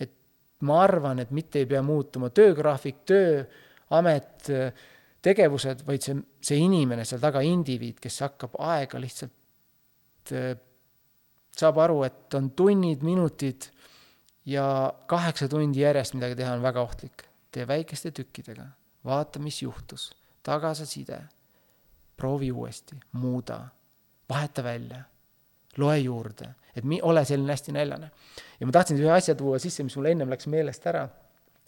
et ma arvan, et mitte ei pea muutuma töögraafik, töö, amet, tegevused, vaid see, see inimene seal taga, indiviid, kes hakkab aega lihtsalt, saab aru, et on tunnid, minutid ja kaheksa tundi järjest midagi teha on väga ohtlik. tee väikeste tükkidega, vaata, mis juhtus tagasiside, proovi uuesti, muuda, vaheta välja, loe juurde, et mi-, ole selline hästi näljane. ja ma tahtsin ühe asja tuua sisse, mis mul ennem läks meelest ära,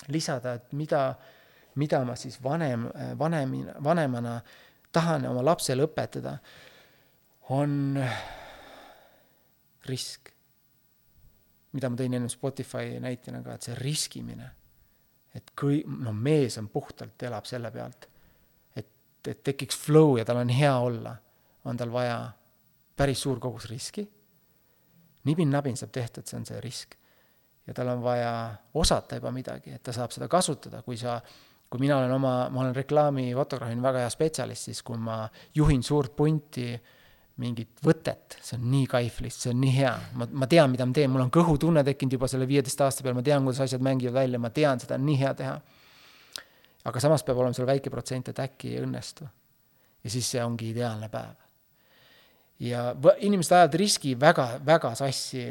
lisada, et mida, mida ma siis vanem, vanemina, vanemana tahan oma lapsele õpetada, on risk. mida ma tõin enne Spotify näitena ka, et see riskimine, et kõi-, no mees on puhtalt, elab selle pealt et tekiks flow ja tal on hea olla, on tal vaja päris suur kogus riski. nibin-nabin saab tehtud, see on see risk. ja tal on vaja osata juba midagi, et ta saab seda kasutada, kui sa, kui mina olen oma, ma olen reklaamifotograafina väga hea spetsialist, siis kui ma juhin suurt punti mingit võtet, see on nii kaif lihtsalt, see on nii hea, ma, ma tean, mida ma teen, mul on kõhutunne tekkinud juba selle viieteist aasta peal, ma tean, kuidas asjad mängivad välja, ma tean, seda on nii hea teha aga samas peab olema seal väike protsent, et äkki ei õnnestu. ja siis see ongi ideaalne päev. ja inimesed ajavad riski väga, väga sassi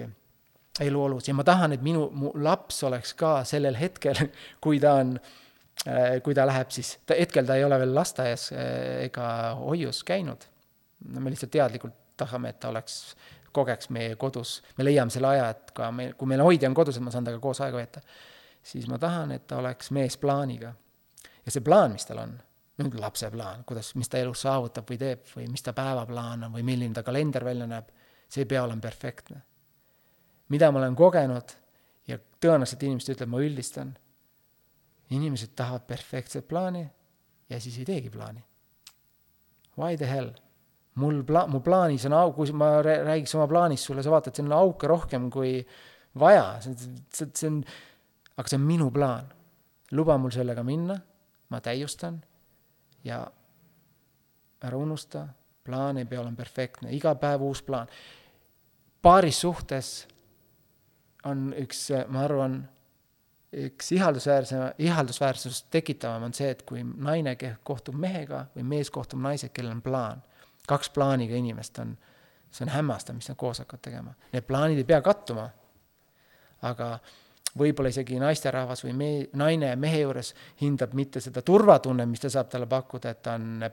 eluolus ja ma tahan, et minu, mu laps oleks ka sellel hetkel, kui ta on, äh, kui ta läheb siis, ta hetkel ta ei ole veel lasteaias äh, ega hoius käinud. no me lihtsalt teadlikult tahame, et ta oleks, kogeks meie kodus, me leiame selle aja, et ka meil, kui meil hoidja on kodus, et ma saan temaga koos aega veeta, siis ma tahan, et ta oleks mees plaaniga ja see plaan, mis tal on, nüüd lapse plaan, kuidas, mis ta elus saavutab või teeb või mis ta päevaplaan on või milline ta kalender välja näeb, see ei pea olema perfektne. mida ma olen kogenud ja tõenäoliselt inimesed ütlevad, ma üldistan, inimesed tahavad perfektset plaani ja siis ei teegi plaani. Why the hell? mul pla-, mu plaanis on auk, kui ma räägiks oma plaanist sulle, sa vaatad, siin on auke rohkem kui vaja, see, see, see on, aga see on minu plaan. luba mul sellega minna ma täiustan ja ära unusta, plaan ei pea olema perfektne, iga päev uus plaan. paaris suhtes on üks, ma arvan, üks ihaldusväärse, ihaldusväärsust tekitavam on see, et kui naine kohtub mehega või mees kohtub naisega, kellel on plaan. kaks plaaniga inimest on, see on hämmastav, mis nad koos hakkavad tegema. Need plaanid ei pea kattuma, aga võib-olla isegi naisterahvas või me-, naine mehe juures hindab mitte seda turvatunnet, mis ta saab talle pakkuda, et ta on,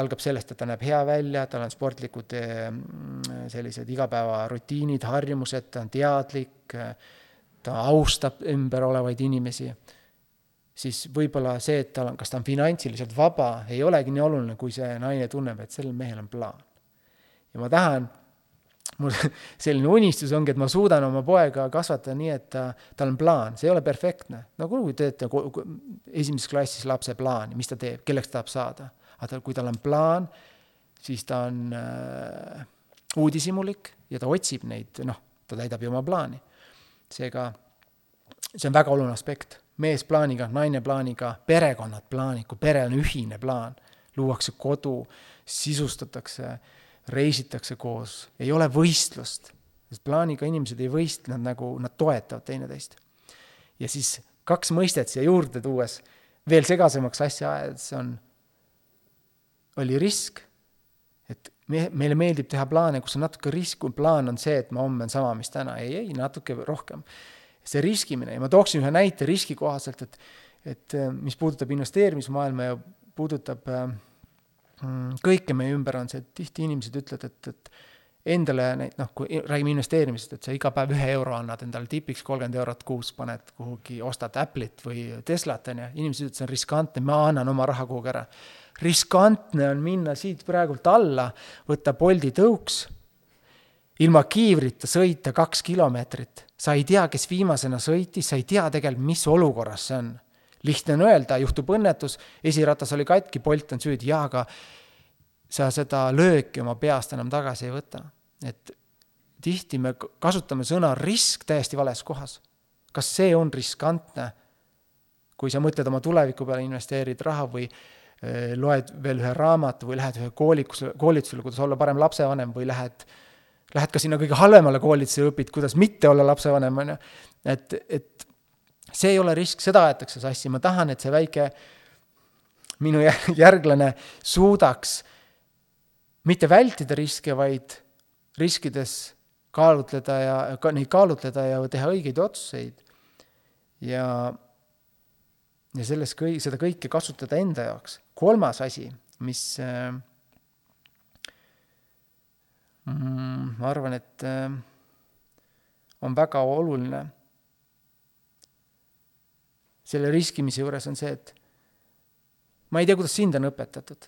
algab sellest, et ta näeb hea välja, tal on sportlikud mm, sellised igapäevarutiinid, harjumused, ta on teadlik, ta austab ümber olevaid inimesi, siis võib-olla see, et tal on, kas ta on finantsiliselt vaba, ei olegi nii oluline, kui see naine tunneb, et sellel mehel on plaan. ja ma tahan mul selline unistus ongi, et ma suudan oma poega kasvatada nii, et ta, tal on plaan, see ei ole perfektne. no kui teete esimeses klassis lapse plaani, mis ta teeb, kelleks ta tahab saada. aga kui tal on plaan, siis ta on äh, uudishimulik ja ta otsib neid, noh, ta täidab ju oma plaani. seega see on väga oluline aspekt. mees plaaniga, naine plaaniga, perekonnad plaaniga, kui perel on ühine plaan, luuakse kodu, sisustatakse, reisitakse koos, ei ole võistlust. sest plaaniga inimesed ei võistle, nad nagu, nad toetavad teineteist. ja siis kaks mõistet siia juurde tuues, veel segasemaks asja ajades on, oli risk, et me, meile meeldib teha plaane, kus on natuke risk, kui plaan on see, et ma homme on sama, mis täna, ei, ei, natuke rohkem. see riskimine ja ma tooksin ühe näite riski kohaselt, et, et mis puudutab investeerimismaailma ja puudutab äh, kõike meie ümber on see, et tihti inimesed ütlevad, et, et endale neid, noh, kui räägime investeerimisest, et sa iga päev ühe euro annad endale tipiks, kolmkümmend eurot kuus paned kuhugi, ostad Apple'it või Teslat, on ju, inimesed ütlevad, see on riskantne, ma annan oma raha kuhugi ära. riskantne on minna siit praegult alla, võtta Bolti tõuks, ilma kiivrita sõita kaks kilomeetrit. sa ei tea, kes viimasena sõitis, sa ei tea tegelikult, mis olukorras see on lihtne on öelda, juhtub õnnetus, esiratas oli katki, Bolt on süüdi, jaa, aga sa seda lööki oma peast enam tagasi ei võta. et tihti me kasutame sõna risk täiesti vales kohas. kas see on riskantne, kui sa mõtled oma tuleviku peale, investeerid raha või eh, loed veel ühe raamatu või lähed ühe koolikusele, koolitusele, kuidas olla parem lapsevanem või lähed, lähed ka sinna kõige halvemale koolitusele, õpid, kuidas mitte olla lapsevanem, on ju. et, et see ei ole risk, seda aetakse sassi, ma tahan, et see väike minu järglane suudaks mitte vältida riske, vaid riskides kaalutleda ja ka neid kaalutleda ja teha õigeid otsuseid. ja, ja selles kõi-, seda kõike kasutada enda jaoks. kolmas asi, mis äh, mm, ma arvan, et äh, on väga oluline selle riskimise juures on see, et ma ei tea, kuidas sind on õpetatud,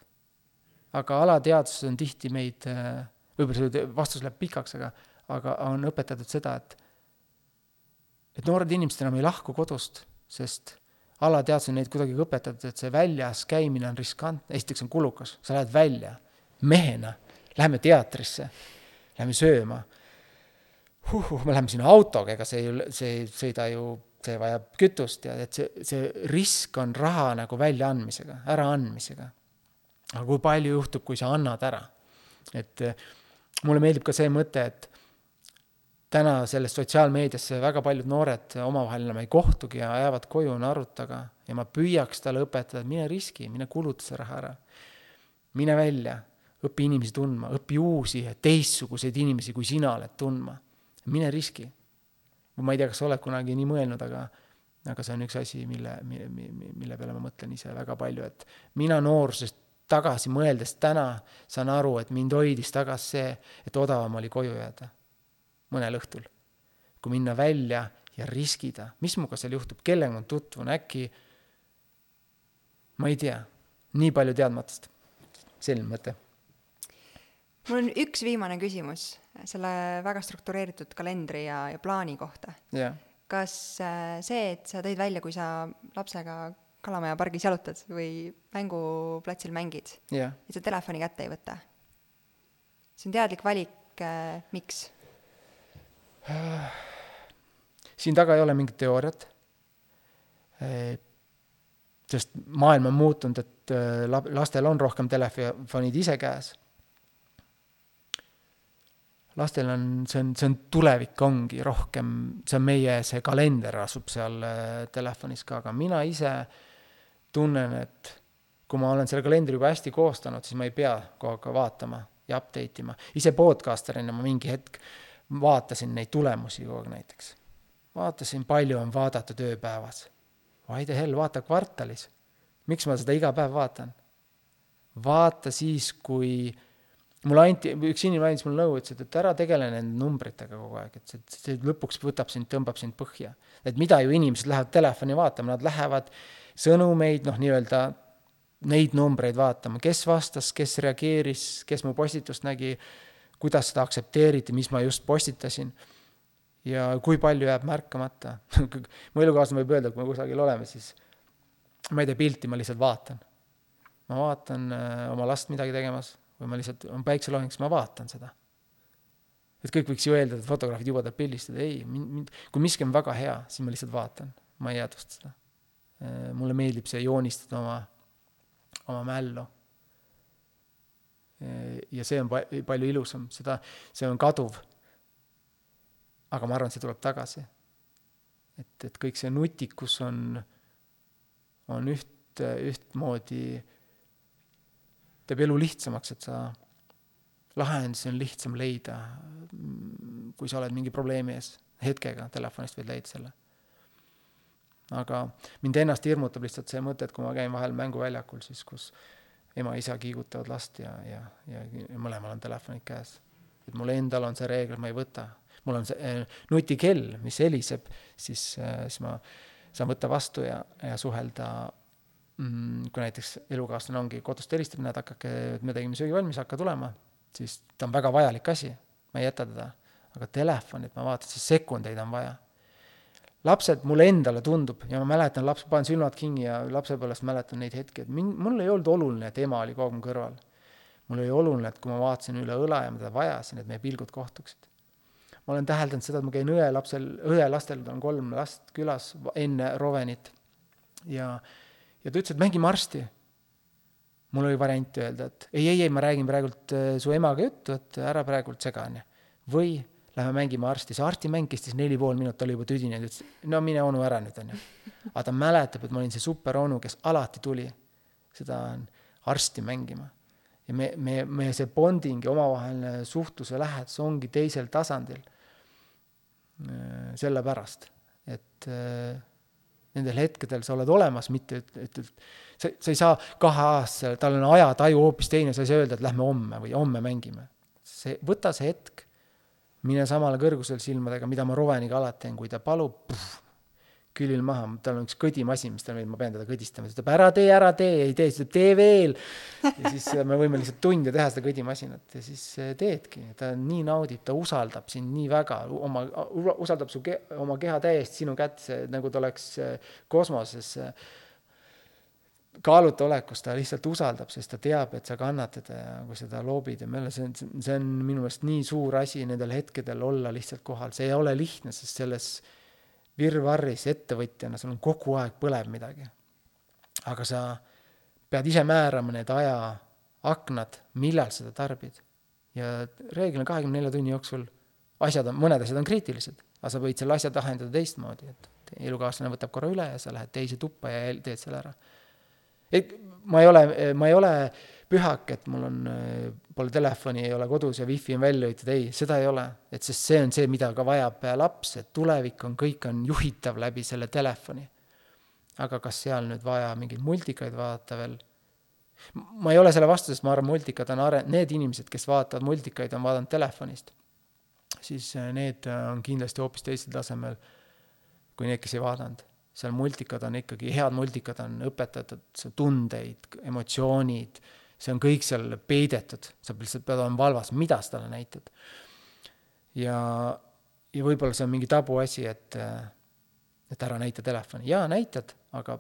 aga alateadvuses on tihti meid, võib-olla see vastus läheb pikaks, aga, aga on õpetatud seda, et et noored inimesed enam ei lahku kodust, sest alateadvuses on neid kuidagi õpetatud, et see väljas käimine on riskantne, esiteks on kulukas, sa lähed välja mehena, läheme teatrisse, läheme sööma. Huh,, me läheme sinna autoga, ega see ei, see ei sõida ju see vajab kütust ja et see, see risk on raha nagu väljaandmisega, äraandmisega. aga kui palju juhtub, kui sa annad ära? et eh, mulle meeldib ka see mõte, et täna selles sotsiaalmeediasse väga paljud noored omavahel enam ei kohtugi ja jäävad koju narutaga ja ma püüaks talle õpetada, et mine riski, mine kuluta see raha ära. mine välja, õpi inimesi tundma, õpi uusi teistsuguseid inimesi, kui sina oled tundma. mine riski ma ei tea, kas sa oled kunagi nii mõelnud, aga aga see on üks asi, mille, mille, mille peale ma mõtlen ise väga palju, et mina noorusest tagasi mõeldes täna saan aru, et mind hoidis tagasi see, et odavam oli koju jääda. Mõnel õhtul, kui minna välja ja riskida, mis minuga seal juhtub, kellega ma tutvun, äkki ma ei tea, nii palju teadmatust. selline mõte mul on üks viimane küsimus selle väga struktureeritud kalendri ja, ja plaani kohta yeah.. kas äh, see, et sa tõid välja, kui sa lapsega Kalamaja pargis jalutad või mänguplatsil mängid yeah., et sa telefoni kätte ei võta, see on teadlik valik äh,, miks? siin taga ei ole mingit teooriat, äh, sest maailm on muutunud, et äh, lastel on rohkem telefonid ise käes lastel on, see on, see on tulevik, ongi rohkem, see on meie, see kalender asub seal äh, telefonis ka, aga mina ise tunnen, et kui ma olen selle kalendri juba hästi koostanud, siis ma ei pea kogu aeg vaatama ja update ima. ise podcaster'ina ma mingi hetk vaatasin neid tulemusi kogu aeg näiteks. vaatasin, palju on vaadatud ööpäevas. Why the hell, vaata kvartalis. miks ma seda iga päev vaatan? vaata siis, kui mulle anti, üks inimene andis mulle nõu, ütles, et, et ära tegele nende numbritega kogu aeg, et see, see lõpuks võtab sind, tõmbab sind põhja. et mida ju inimesed lähevad telefoni vaatama, nad lähevad sõnumeid, noh, nii-öelda neid numbreid vaatama, kes vastas, kes reageeris, kes mu postitust nägi, kuidas seda aktsepteeriti, mis ma just postitasin ja kui palju jääb märkamata mu elukaaslane võib öelda, kui me kusagil oleme, siis ma ei tee pilti, ma lihtsalt vaatan. ma vaatan äh, oma last midagi tegemas või ma lihtsalt, on päikseloeng, siis ma vaatan seda. et kõik võiks ju eeldada, et fotograafid tahavad pildistada, ei, mind, kui miski on väga hea, siis ma lihtsalt vaatan, ma ei jäädvusta seda. mulle meeldib see joonistada oma, oma mällu. ja see on pa-, palju ilusam, seda, see on kaduv. aga ma arvan, see tuleb tagasi. et, et kõik see nutikus on, on üht, ühtmoodi, teeb elu lihtsamaks, et sa lahendusi on lihtsam leida, kui sa oled mingi probleemi ees, hetkega telefonist võid leida selle. aga mind ennast hirmutab lihtsalt see mõte, et kui ma käin vahel mänguväljakul, siis kus ema-isa kiigutavad last ja, ja, ja mõlemal on telefonid käes. et mul endal on see reegel, ma ei võta. mul on see äh, nutikell, mis heliseb, siis äh,, siis ma saan võtta vastu ja, ja suhelda mm, kui näiteks elukaaslane ongi kodust helistab, näed, hakake, me tegime söögi valmis, hakka tulema siis ta on väga vajalik asi, ma ei jäta teda. aga telefonit ma vaatan, siis sekundeid on vaja. lapsed, mulle endale tundub ja ma mäletan, laps, panen silmad kinni ja lapsepõlvest mäletan neid hetki, et mind, mul ei olnud oluline, et ema oli kogu aeg mu kõrval. mul oli oluline, et kui ma vaatasin üle õla ja ma teda vajasin, et meie pilgud kohtuksid. ma olen täheldanud seda, et ma käin õe lapsel, õe lastel, tal on kolm last külas enne Rovenit ja, ja ta ütles, et mängime arsti mul oli variant öelda, et ei, ei, ei, ma räägin praegult äh, su emaga juttu, et ära praegult sega, onju. või lähme mängime arsti, see arstimäng kestis neli pool minutit, ta oli juba tüdinenud, ütles no mine onu ära nüüd, onju. aga ta mäletab, et ma olin see super onu, kes alati tuli seda arsti mängima. ja me, me, me see bonding ja omavaheline suhtluse lähedus ongi teisel tasandil. Äh, sellepärast, et äh, nendel hetkedel sa oled olemas, mitte et, et, et sa, sa ei saa kahe aastasele, tal on ajataju hoopis teine, sa ei saa öelda, et lähme homme või homme mängime. see, võta see hetk, mine samale kõrgusel silmadega, mida ma Roveniga alati teen, kui ta palub, külil maha, tal on üks kõdimasin, mis ta meeldib, ma pean teda kõdistama, ta ütleb ära tee, ära tee, ei tee, siis ütleb tee veel. ja siis me võime lihtsalt tunde teha seda kõdimasinat. Ja siis teedki, ta nii naudib, ta usaldab sind nii väga, oma, usaldab su ke-, oma keha täiesti sinu kätte, nagu ta oleks kosmoses kaaluta olekus, ta lihtsalt usaldab, sest ta teab, et sa kannad teda ja kui sa ta loobid ja meile see on, see on minu meelest nii suur asi nendel hetkedel olla lihtsalt kohal, see ei ole lihtne, sest selles virvarris ettevõtjana, sul on kogu aeg põleb midagi. aga sa pead ise määrama need ajaaknad, millal seda tarbid. ja reeglina kahekümne nelja tunni jooksul asjad on, mõned asjad on kriitilised, aga sa võid selle asja lahendada teistmoodi, et elukaaslane võtab korra üle ja sa lähed teise tuppa ja teed selle ära. et ma ei ole, ma ei ole pühak, et mul on, pole telefoni, ei ole kodus ja wifi on välja lülitatud, ei, seda ei ole. et sest see on see, mida ka vajab laps, et tulevik on, kõik on juhitav läbi selle telefoni. aga kas seal nüüd vaja mingeid multikaid vaadata veel? ma ei ole selle vastu, sest ma arvan, multikad on are-, need inimesed, kes vaatavad multikaid, on vaadanud telefonist. siis äh, need äh, on kindlasti hoopis teisel tasemel kui need, kes ei vaadanud seal multikad on ikkagi, head multikad on õpetatud tundeid, emotsioonid, see on kõik seal peidetud, sa lihtsalt pead olema valvas, mida sa talle näitad. ja, ja võib-olla see on mingi tabuasi, et, et ära näita telefoni, jaa, näitad, aga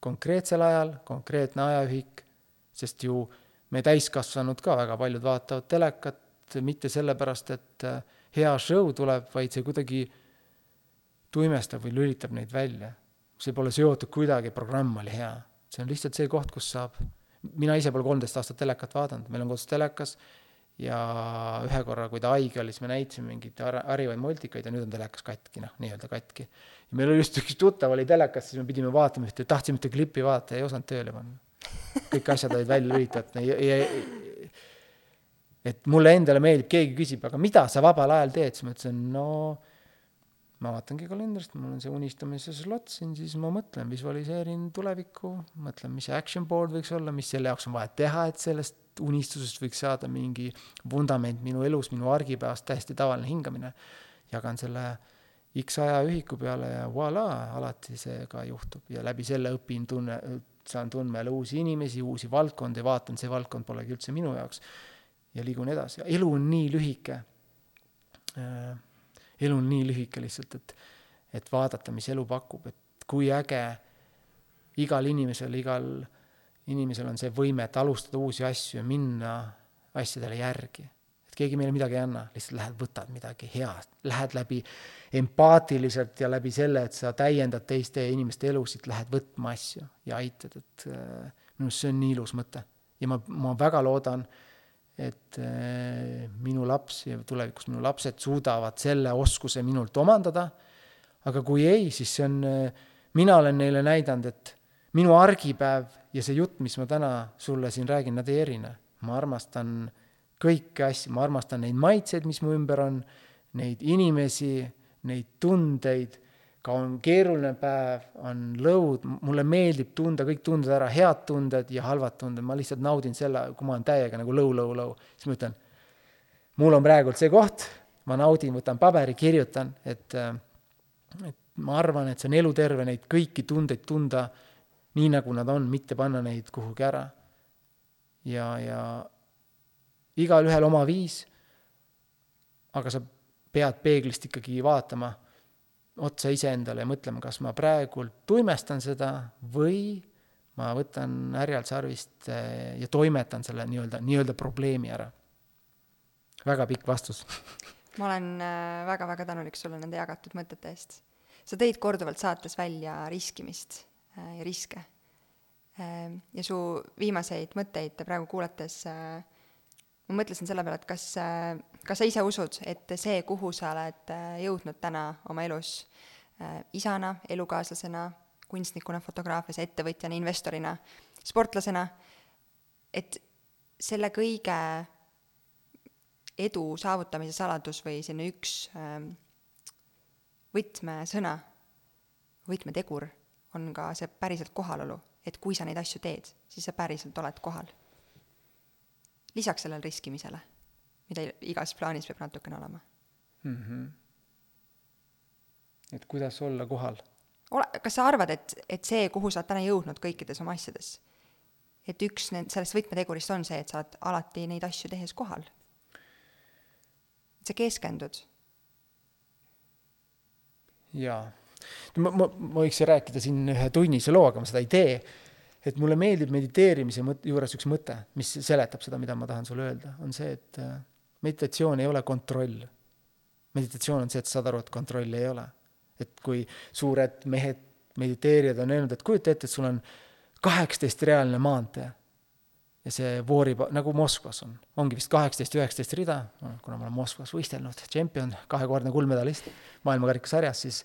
konkreetsel ajal, konkreetne ajaühik, sest ju me täiskasvanud ka väga paljud vaatavad telekat mitte sellepärast, et hea show tuleb, vaid see kuidagi tuimestab või lülitab neid välja. see pole seotud kuidagi, programm oli hea. see on lihtsalt see koht, kus saab mina ise pole kolmteist aastat telekat vaadanud, meil on kodus telekas ja ühe korra, kui ta haige oli, siis me näitasime mingeid harivaid multikaid ja nüüd on telekas katki, noh, nii-öelda katki. ja meil oli just üks tuttav oli telekas, siis me pidime vaatama ühte, tahtsime ühte klippi vaadata, ei osanud tööle panna. kõik asjad olid välja lülitatud ja, ja et mulle endale meeldib, keegi küsib, aga mida sa vabal ajal teed, siis ma ütlesin, no ma vaatangi kalendrist, mul on see unistamise slot siin, siis ma mõtlen, visualiseerin tulevikku, mõtlen, mis see action board võiks olla, mis selle jaoks on vaja teha, et sellest unistusest võiks saada mingi vundament minu elus, minu argipäevast, täiesti tavaline hingamine. jagan selle X ajaühiku peale ja voilà, alati see ka juhtub ja läbi selle õpin tunne, saan tundma jälle uusi inimesi, uusi valdkondi, vaatan, see valdkond polegi üldse minu jaoks. ja liigun edasi, elu on nii lühike äh, elu on nii lühike lihtsalt, et, et vaadata, mis elu pakub, et kui äge igal inimesel, igal inimesel on see võime, et alustada uusi asju ja minna asjadele järgi. et keegi meile midagi ei anna, lihtsalt lähed, võtad midagi head, lähed läbi empaatiliselt ja läbi selle, et sa täiendad teiste inimeste elusid, lähed võtma asju ja aitad, et äh, minu arust see on nii ilus mõte. ja ma, ma väga loodan, et äh, minu laps ja tulevikus minu lapsed suudavad selle oskuse minult omandada, aga kui ei, siis see on, äh, mina olen neile näidanud, et minu argipäev ja see jutt, mis ma täna sulle siin räägin, nad ei erine. ma armastan kõiki asju, ma armastan neid maitseid, mis mu ümber on, neid inimesi, neid tundeid, ka on keeruline päev, on lõud, mulle meeldib tunda kõik tunded ära, head tunded ja halvad tunded, ma lihtsalt naudin selle, kui ma olen täiega nagu lõu, lõu, lõu, siis ma ütlen, mul on praegult see koht, ma naudin, võtan paberi, kirjutan, et, et ma arvan, et see on eluterve neid kõiki tundeid tunda nii, nagu nad on, mitte panna neid kuhugi ära. ja, ja igalühel oma viis, aga sa pead peeglist ikkagi vaatama otsa iseendale ja mõtlema, kas ma praegult tuimestan seda või ma võtan härjal sarvist eh, ja toimetan selle nii-öelda, nii-öelda probleemi ära. väga pikk vastus ma olen äh, väga-väga tänulik sulle nende jagatud mõtete eest. sa tõid korduvalt saates välja riskimist Äh, ja riske. Ja su viimaseid mõtteid praegu kuulates ma mõtlesin selle peale, et kas, kas sa ise usud, et see, kuhu sa oled jõudnud täna oma elus isana, elukaaslasena, kunstnikuna, fotograafias, ettevõtjana, investorina, sportlasena, et selle kõige edu saavutamise saladus või selline üks ähm, võtmesõna, võtmetegur on ka see päriselt kohalolu, et kui sa neid asju teed, siis sa päriselt oled kohal. lisaks sellele riskimisele, mida igas plaanis peab natukene olema mm. -hmm. et kuidas olla kohal? ole, kas sa arvad, et, et see, kuhu sa oled täna jõudnud kõikides oma asjades, et üks need, sellest võtmetegurist on see, et sa oled alati neid asju tehes kohal? et sa keskendud? jaa ma, ma, ma võiks rääkida siin ühe tunnise loo, aga ma seda ei tee. et mulle meeldib mediteerimise mõt-, juures üks mõte, mis seletab seda, mida ma tahan sulle öelda, on see, et äh, meditatsioon ei ole kontroll. meditatsioon on see, et saad aru, et kontrolli ei ole. et kui suured mehed, mediteerijad on öelnud, et kujuta ette, et sul on kaheksateistrealine maantee ja see voorib, nagu Moskvas on, ongi vist kaheksateist, üheksateist rida, kuna ma olen Moskvas võistelnud, tšempion, kahekordne kuldmedalist maailmakarikasarjas, siis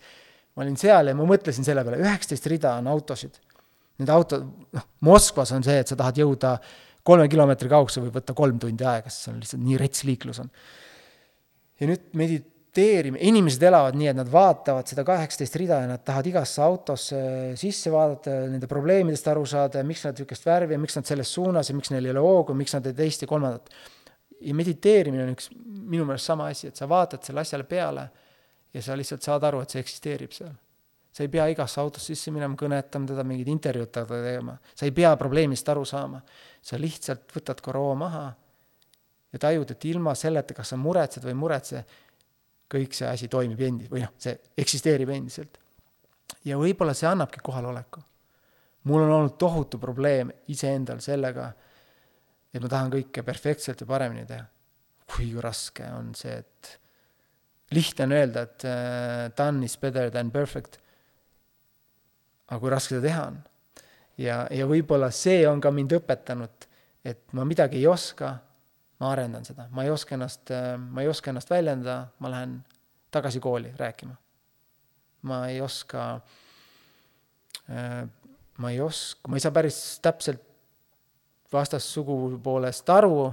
ma olin seal ja ma mõtlesin selle peale, üheksateist rida on autosid. Need autod, noh, Moskvas on see, et sa tahad jõuda kolme kilomeetri kaugusele, võib võtta kolm tundi aega, sest seal lihtsalt nii rets liiklus on. ja nüüd mediteerime, inimesed elavad nii, et nad vaatavad seda kaheksateist rida ja nad tahavad igasse autosse sisse vaadata, nende probleemidest aru saada ja miks nad niisugust värvi ja miks nad selles suunas ja miks neil ei ole hoogu, miks nad ei teist ja kolmandat. ja mediteerimine on üks minu meelest sama asi, et sa vaatad selle asjale peale ja sa lihtsalt saad aru, et see eksisteerib seal. sa ei pea igasse autosse sisse minema, kõnetama teda, mingit intervjuud temaga tegema, sa ei pea probleemist aru saama. Sa lihtsalt võtad korra hoo maha ja tajud, et ilma selleta, kas sa muretsed või ei muretse, kõik see asi toimib endi- või noh, see eksisteerib endiselt. ja võib-olla see annabki kohaloleku. mul on olnud tohutu probleem iseendal sellega, et ma tahan kõike perfektselt ja paremini teha. kui raske on see, et lihtne on öelda, et uh, done is better than perfect. aga kui raske seda teha on? Ja, ja võib-olla see on ka mind õpetanud, et ma midagi ei oska, ma arendan seda, ma ei oska ennast, ma ei oska ennast väljendada, ma lähen tagasi kooli rääkima. ma ei oska äh,, ma ei oska, ma ei saa päris täpselt vastassugupoolest aru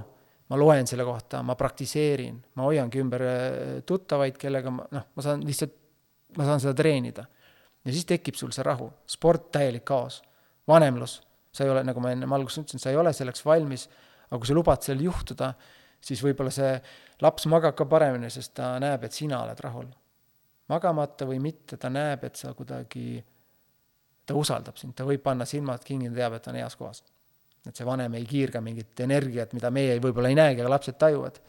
ma loen selle kohta, ma praktiseerin, ma hoiangi ümber äh, tuttavaid, kellega ma noh, ma saan lihtsalt, ma saan seda treenida. ja siis tekib sul see rahu, sport täielik kaos, vanemlus, sa ei ole, nagu ma ennem alguses ütlesin, sa ei ole selleks valmis, aga kui sa lubad sellel juhtuda, siis võib-olla see laps magab ka paremini, sest ta näeb, et sina oled rahul. magamata või mitte, ta näeb, et sa kuidagi, ta usaldab sind, ta võib panna silmad kinni, ta teab, et ta on heas kohas et see vanem ei kiirga mingit energiat, mida meie võib-olla ei näegi, aga lapsed tajuvad.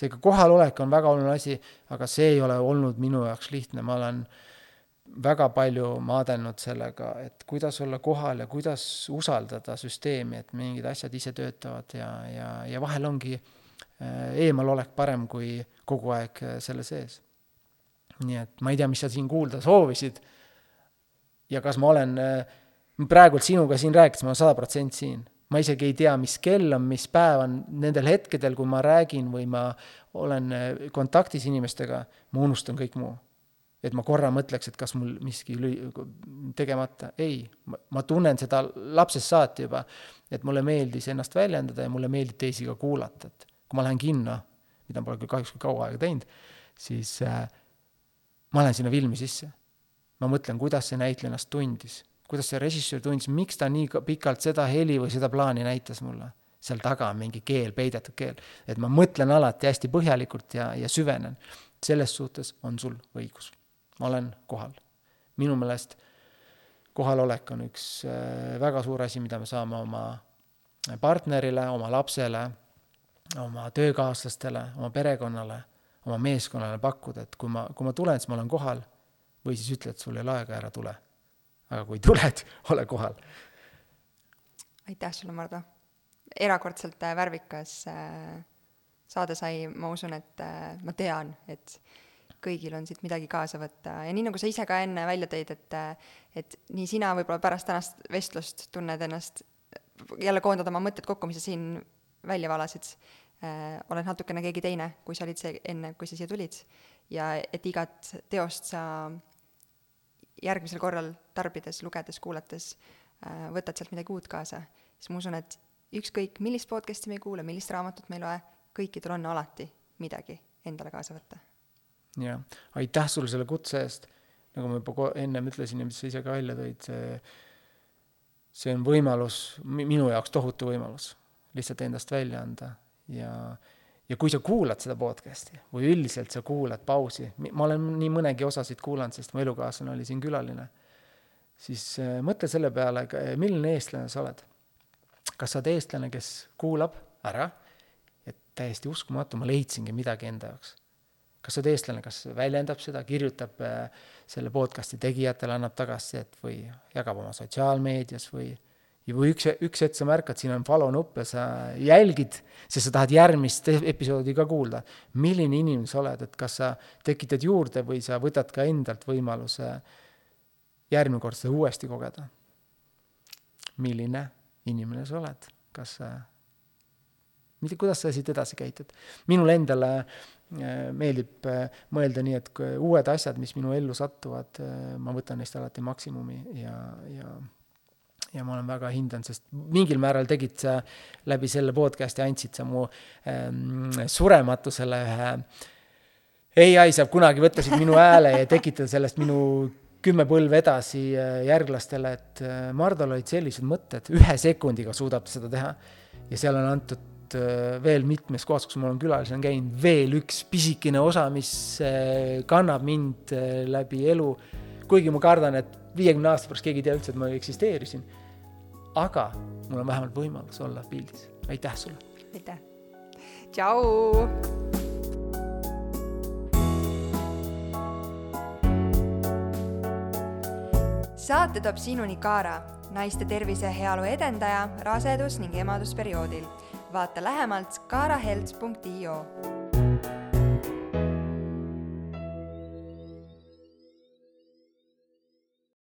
seega kohalolek on väga oluline asi, aga see ei ole olnud minu jaoks lihtne, ma olen väga palju maadelnud sellega, et kuidas olla kohal ja kuidas usaldada süsteemi, et mingid asjad ise töötavad ja, ja, ja vahel ongi eemalolek parem kui kogu aeg äh, selle sees. nii et ma ei tea, mis sa siin kuulda soovisid ja kas ma olen äh, praegult sinuga siin rääkides, ma olen sada protsenti siin. ma isegi ei tea, mis kell on, mis päev on, nendel hetkedel, kui ma räägin või ma olen kontaktis inimestega, ma unustan kõik muu et ma korra mõtleks, et kas mul miski lüi-, tegemata, ei, ma tunnen seda lapsest saati juba, et mulle meeldis ennast väljendada ja mulle meeldib teisi ka kuulata, et kui ma lähen kinno, mida ma pole küll kahjuks kaua aega teinud, siis äh, ma lähen sinna filmi sisse. ma mõtlen, kuidas see näitleja ennast tundis, kuidas see režissöör tundis, miks ta nii pikalt seda heli või seda plaani näitas mulle. seal taga on mingi keel, peidetud keel. et ma mõtlen alati hästi põhjalikult ja, ja süvenen. selles suhtes on sul õigus ma olen kohal. minu meelest kohalolek on üks äh, väga suur asi, mida me saame oma partnerile, oma lapsele, oma töökaaslastele, oma perekonnale, oma meeskonnale pakkuda, et kui ma, kui ma tulen, siis ma olen kohal, või siis ütle, et sul ei ole aega, ära tule. aga kui tuled, ole kohal. aitäh sulle, Mardu! erakordselt äh, värvikas äh, saade sai, ma usun, et ma tean, et kõigil on siit midagi kaasa võtta. Ja nii, nagu sa ise ka enne välja tõid, et et nii sina võib-olla pärast tänast vestlust tunned ennast, jälle koondad oma mõtted kokku, mis sa siin välja valasid. Äh,, oled natukene keegi teine, kui sa olid see enne, kui sa siia tulid. ja et igat teost sa järgmisel korral tarbides, lugedes, kuulates äh, võtad sealt midagi uut kaasa, siis ma usun, et ükskõik, millist podcast'i me ei kuule, millist raamatut me ei loe, kõikidel on alati midagi endale kaasa võtta jah, aitäh sulle selle kutse eest, nagu ma juba ennem ütlesin ja mis sa ise ka välja tõid, see, see on võimalus, minu jaoks tohutu võimalus, lihtsalt endast välja anda. Ja ja kui sa kuulad seda podcast'i või üldiselt sa kuulad pausi, ma olen nii mõnegi osasid kuulanud, sest mu elukaaslane oli siin külaline, siis äh, mõtle selle peale, milline eestlane sa oled. kas sa oled eestlane, kes kuulab ära, et täiesti uskumatu, ma leidsingi midagi enda jaoks kas sa oled eestlane, kas väljendab seda, kirjutab äh, selle podcast'i tegijatele, annab tagasisidet või jagab oma sotsiaalmeedias või või üks, üks hetk sa märkad, siin on follow nupp ja sa jälgid, sest sa tahad järgmist episoodi ka kuulda. milline inimene sa oled, et kas sa tekitad juurde või sa võtad ka endalt võimaluse järgmine kord seda uuesti kogeda. milline inimene sa oled, kas sa, mitte kuidas sa siit edasi käitud. minule endale Äh, meeldib äh, mõelda nii, et uued asjad, mis minu ellu satuvad, äh, ma võtan neist alati maksimumi ja, ja ja ma olen väga hindanud, sest mingil määral tegid sa läbi selle podcast'i, andsid sa mu ähm, surematusele ühe ai saab kunagi võtta siit minu hääle ja tekitada sellest minu kümme põlve edasi järglastele, et Mardol olid sellised mõtted, ühe sekundiga suudab ta seda teha. ja seal on antud Äh, veel mitmes kohas, kus ma olen külalisena käinud, veel üks pisikene osa, mis äh, kannab mind äh, läbi elu. kuigi ma kardan, et viiekümne aasta pärast keegi ei tea üldse, et ma eksisteerisin. aga mul on vähemalt võimalus olla pildis. aitäh sulle! aitäh! tšau! saate toob sinuni Kaara, naiste tervise ja heaolu edendaja rasedus- ning emadusperioodil vaata lähemalt kaaraheld.io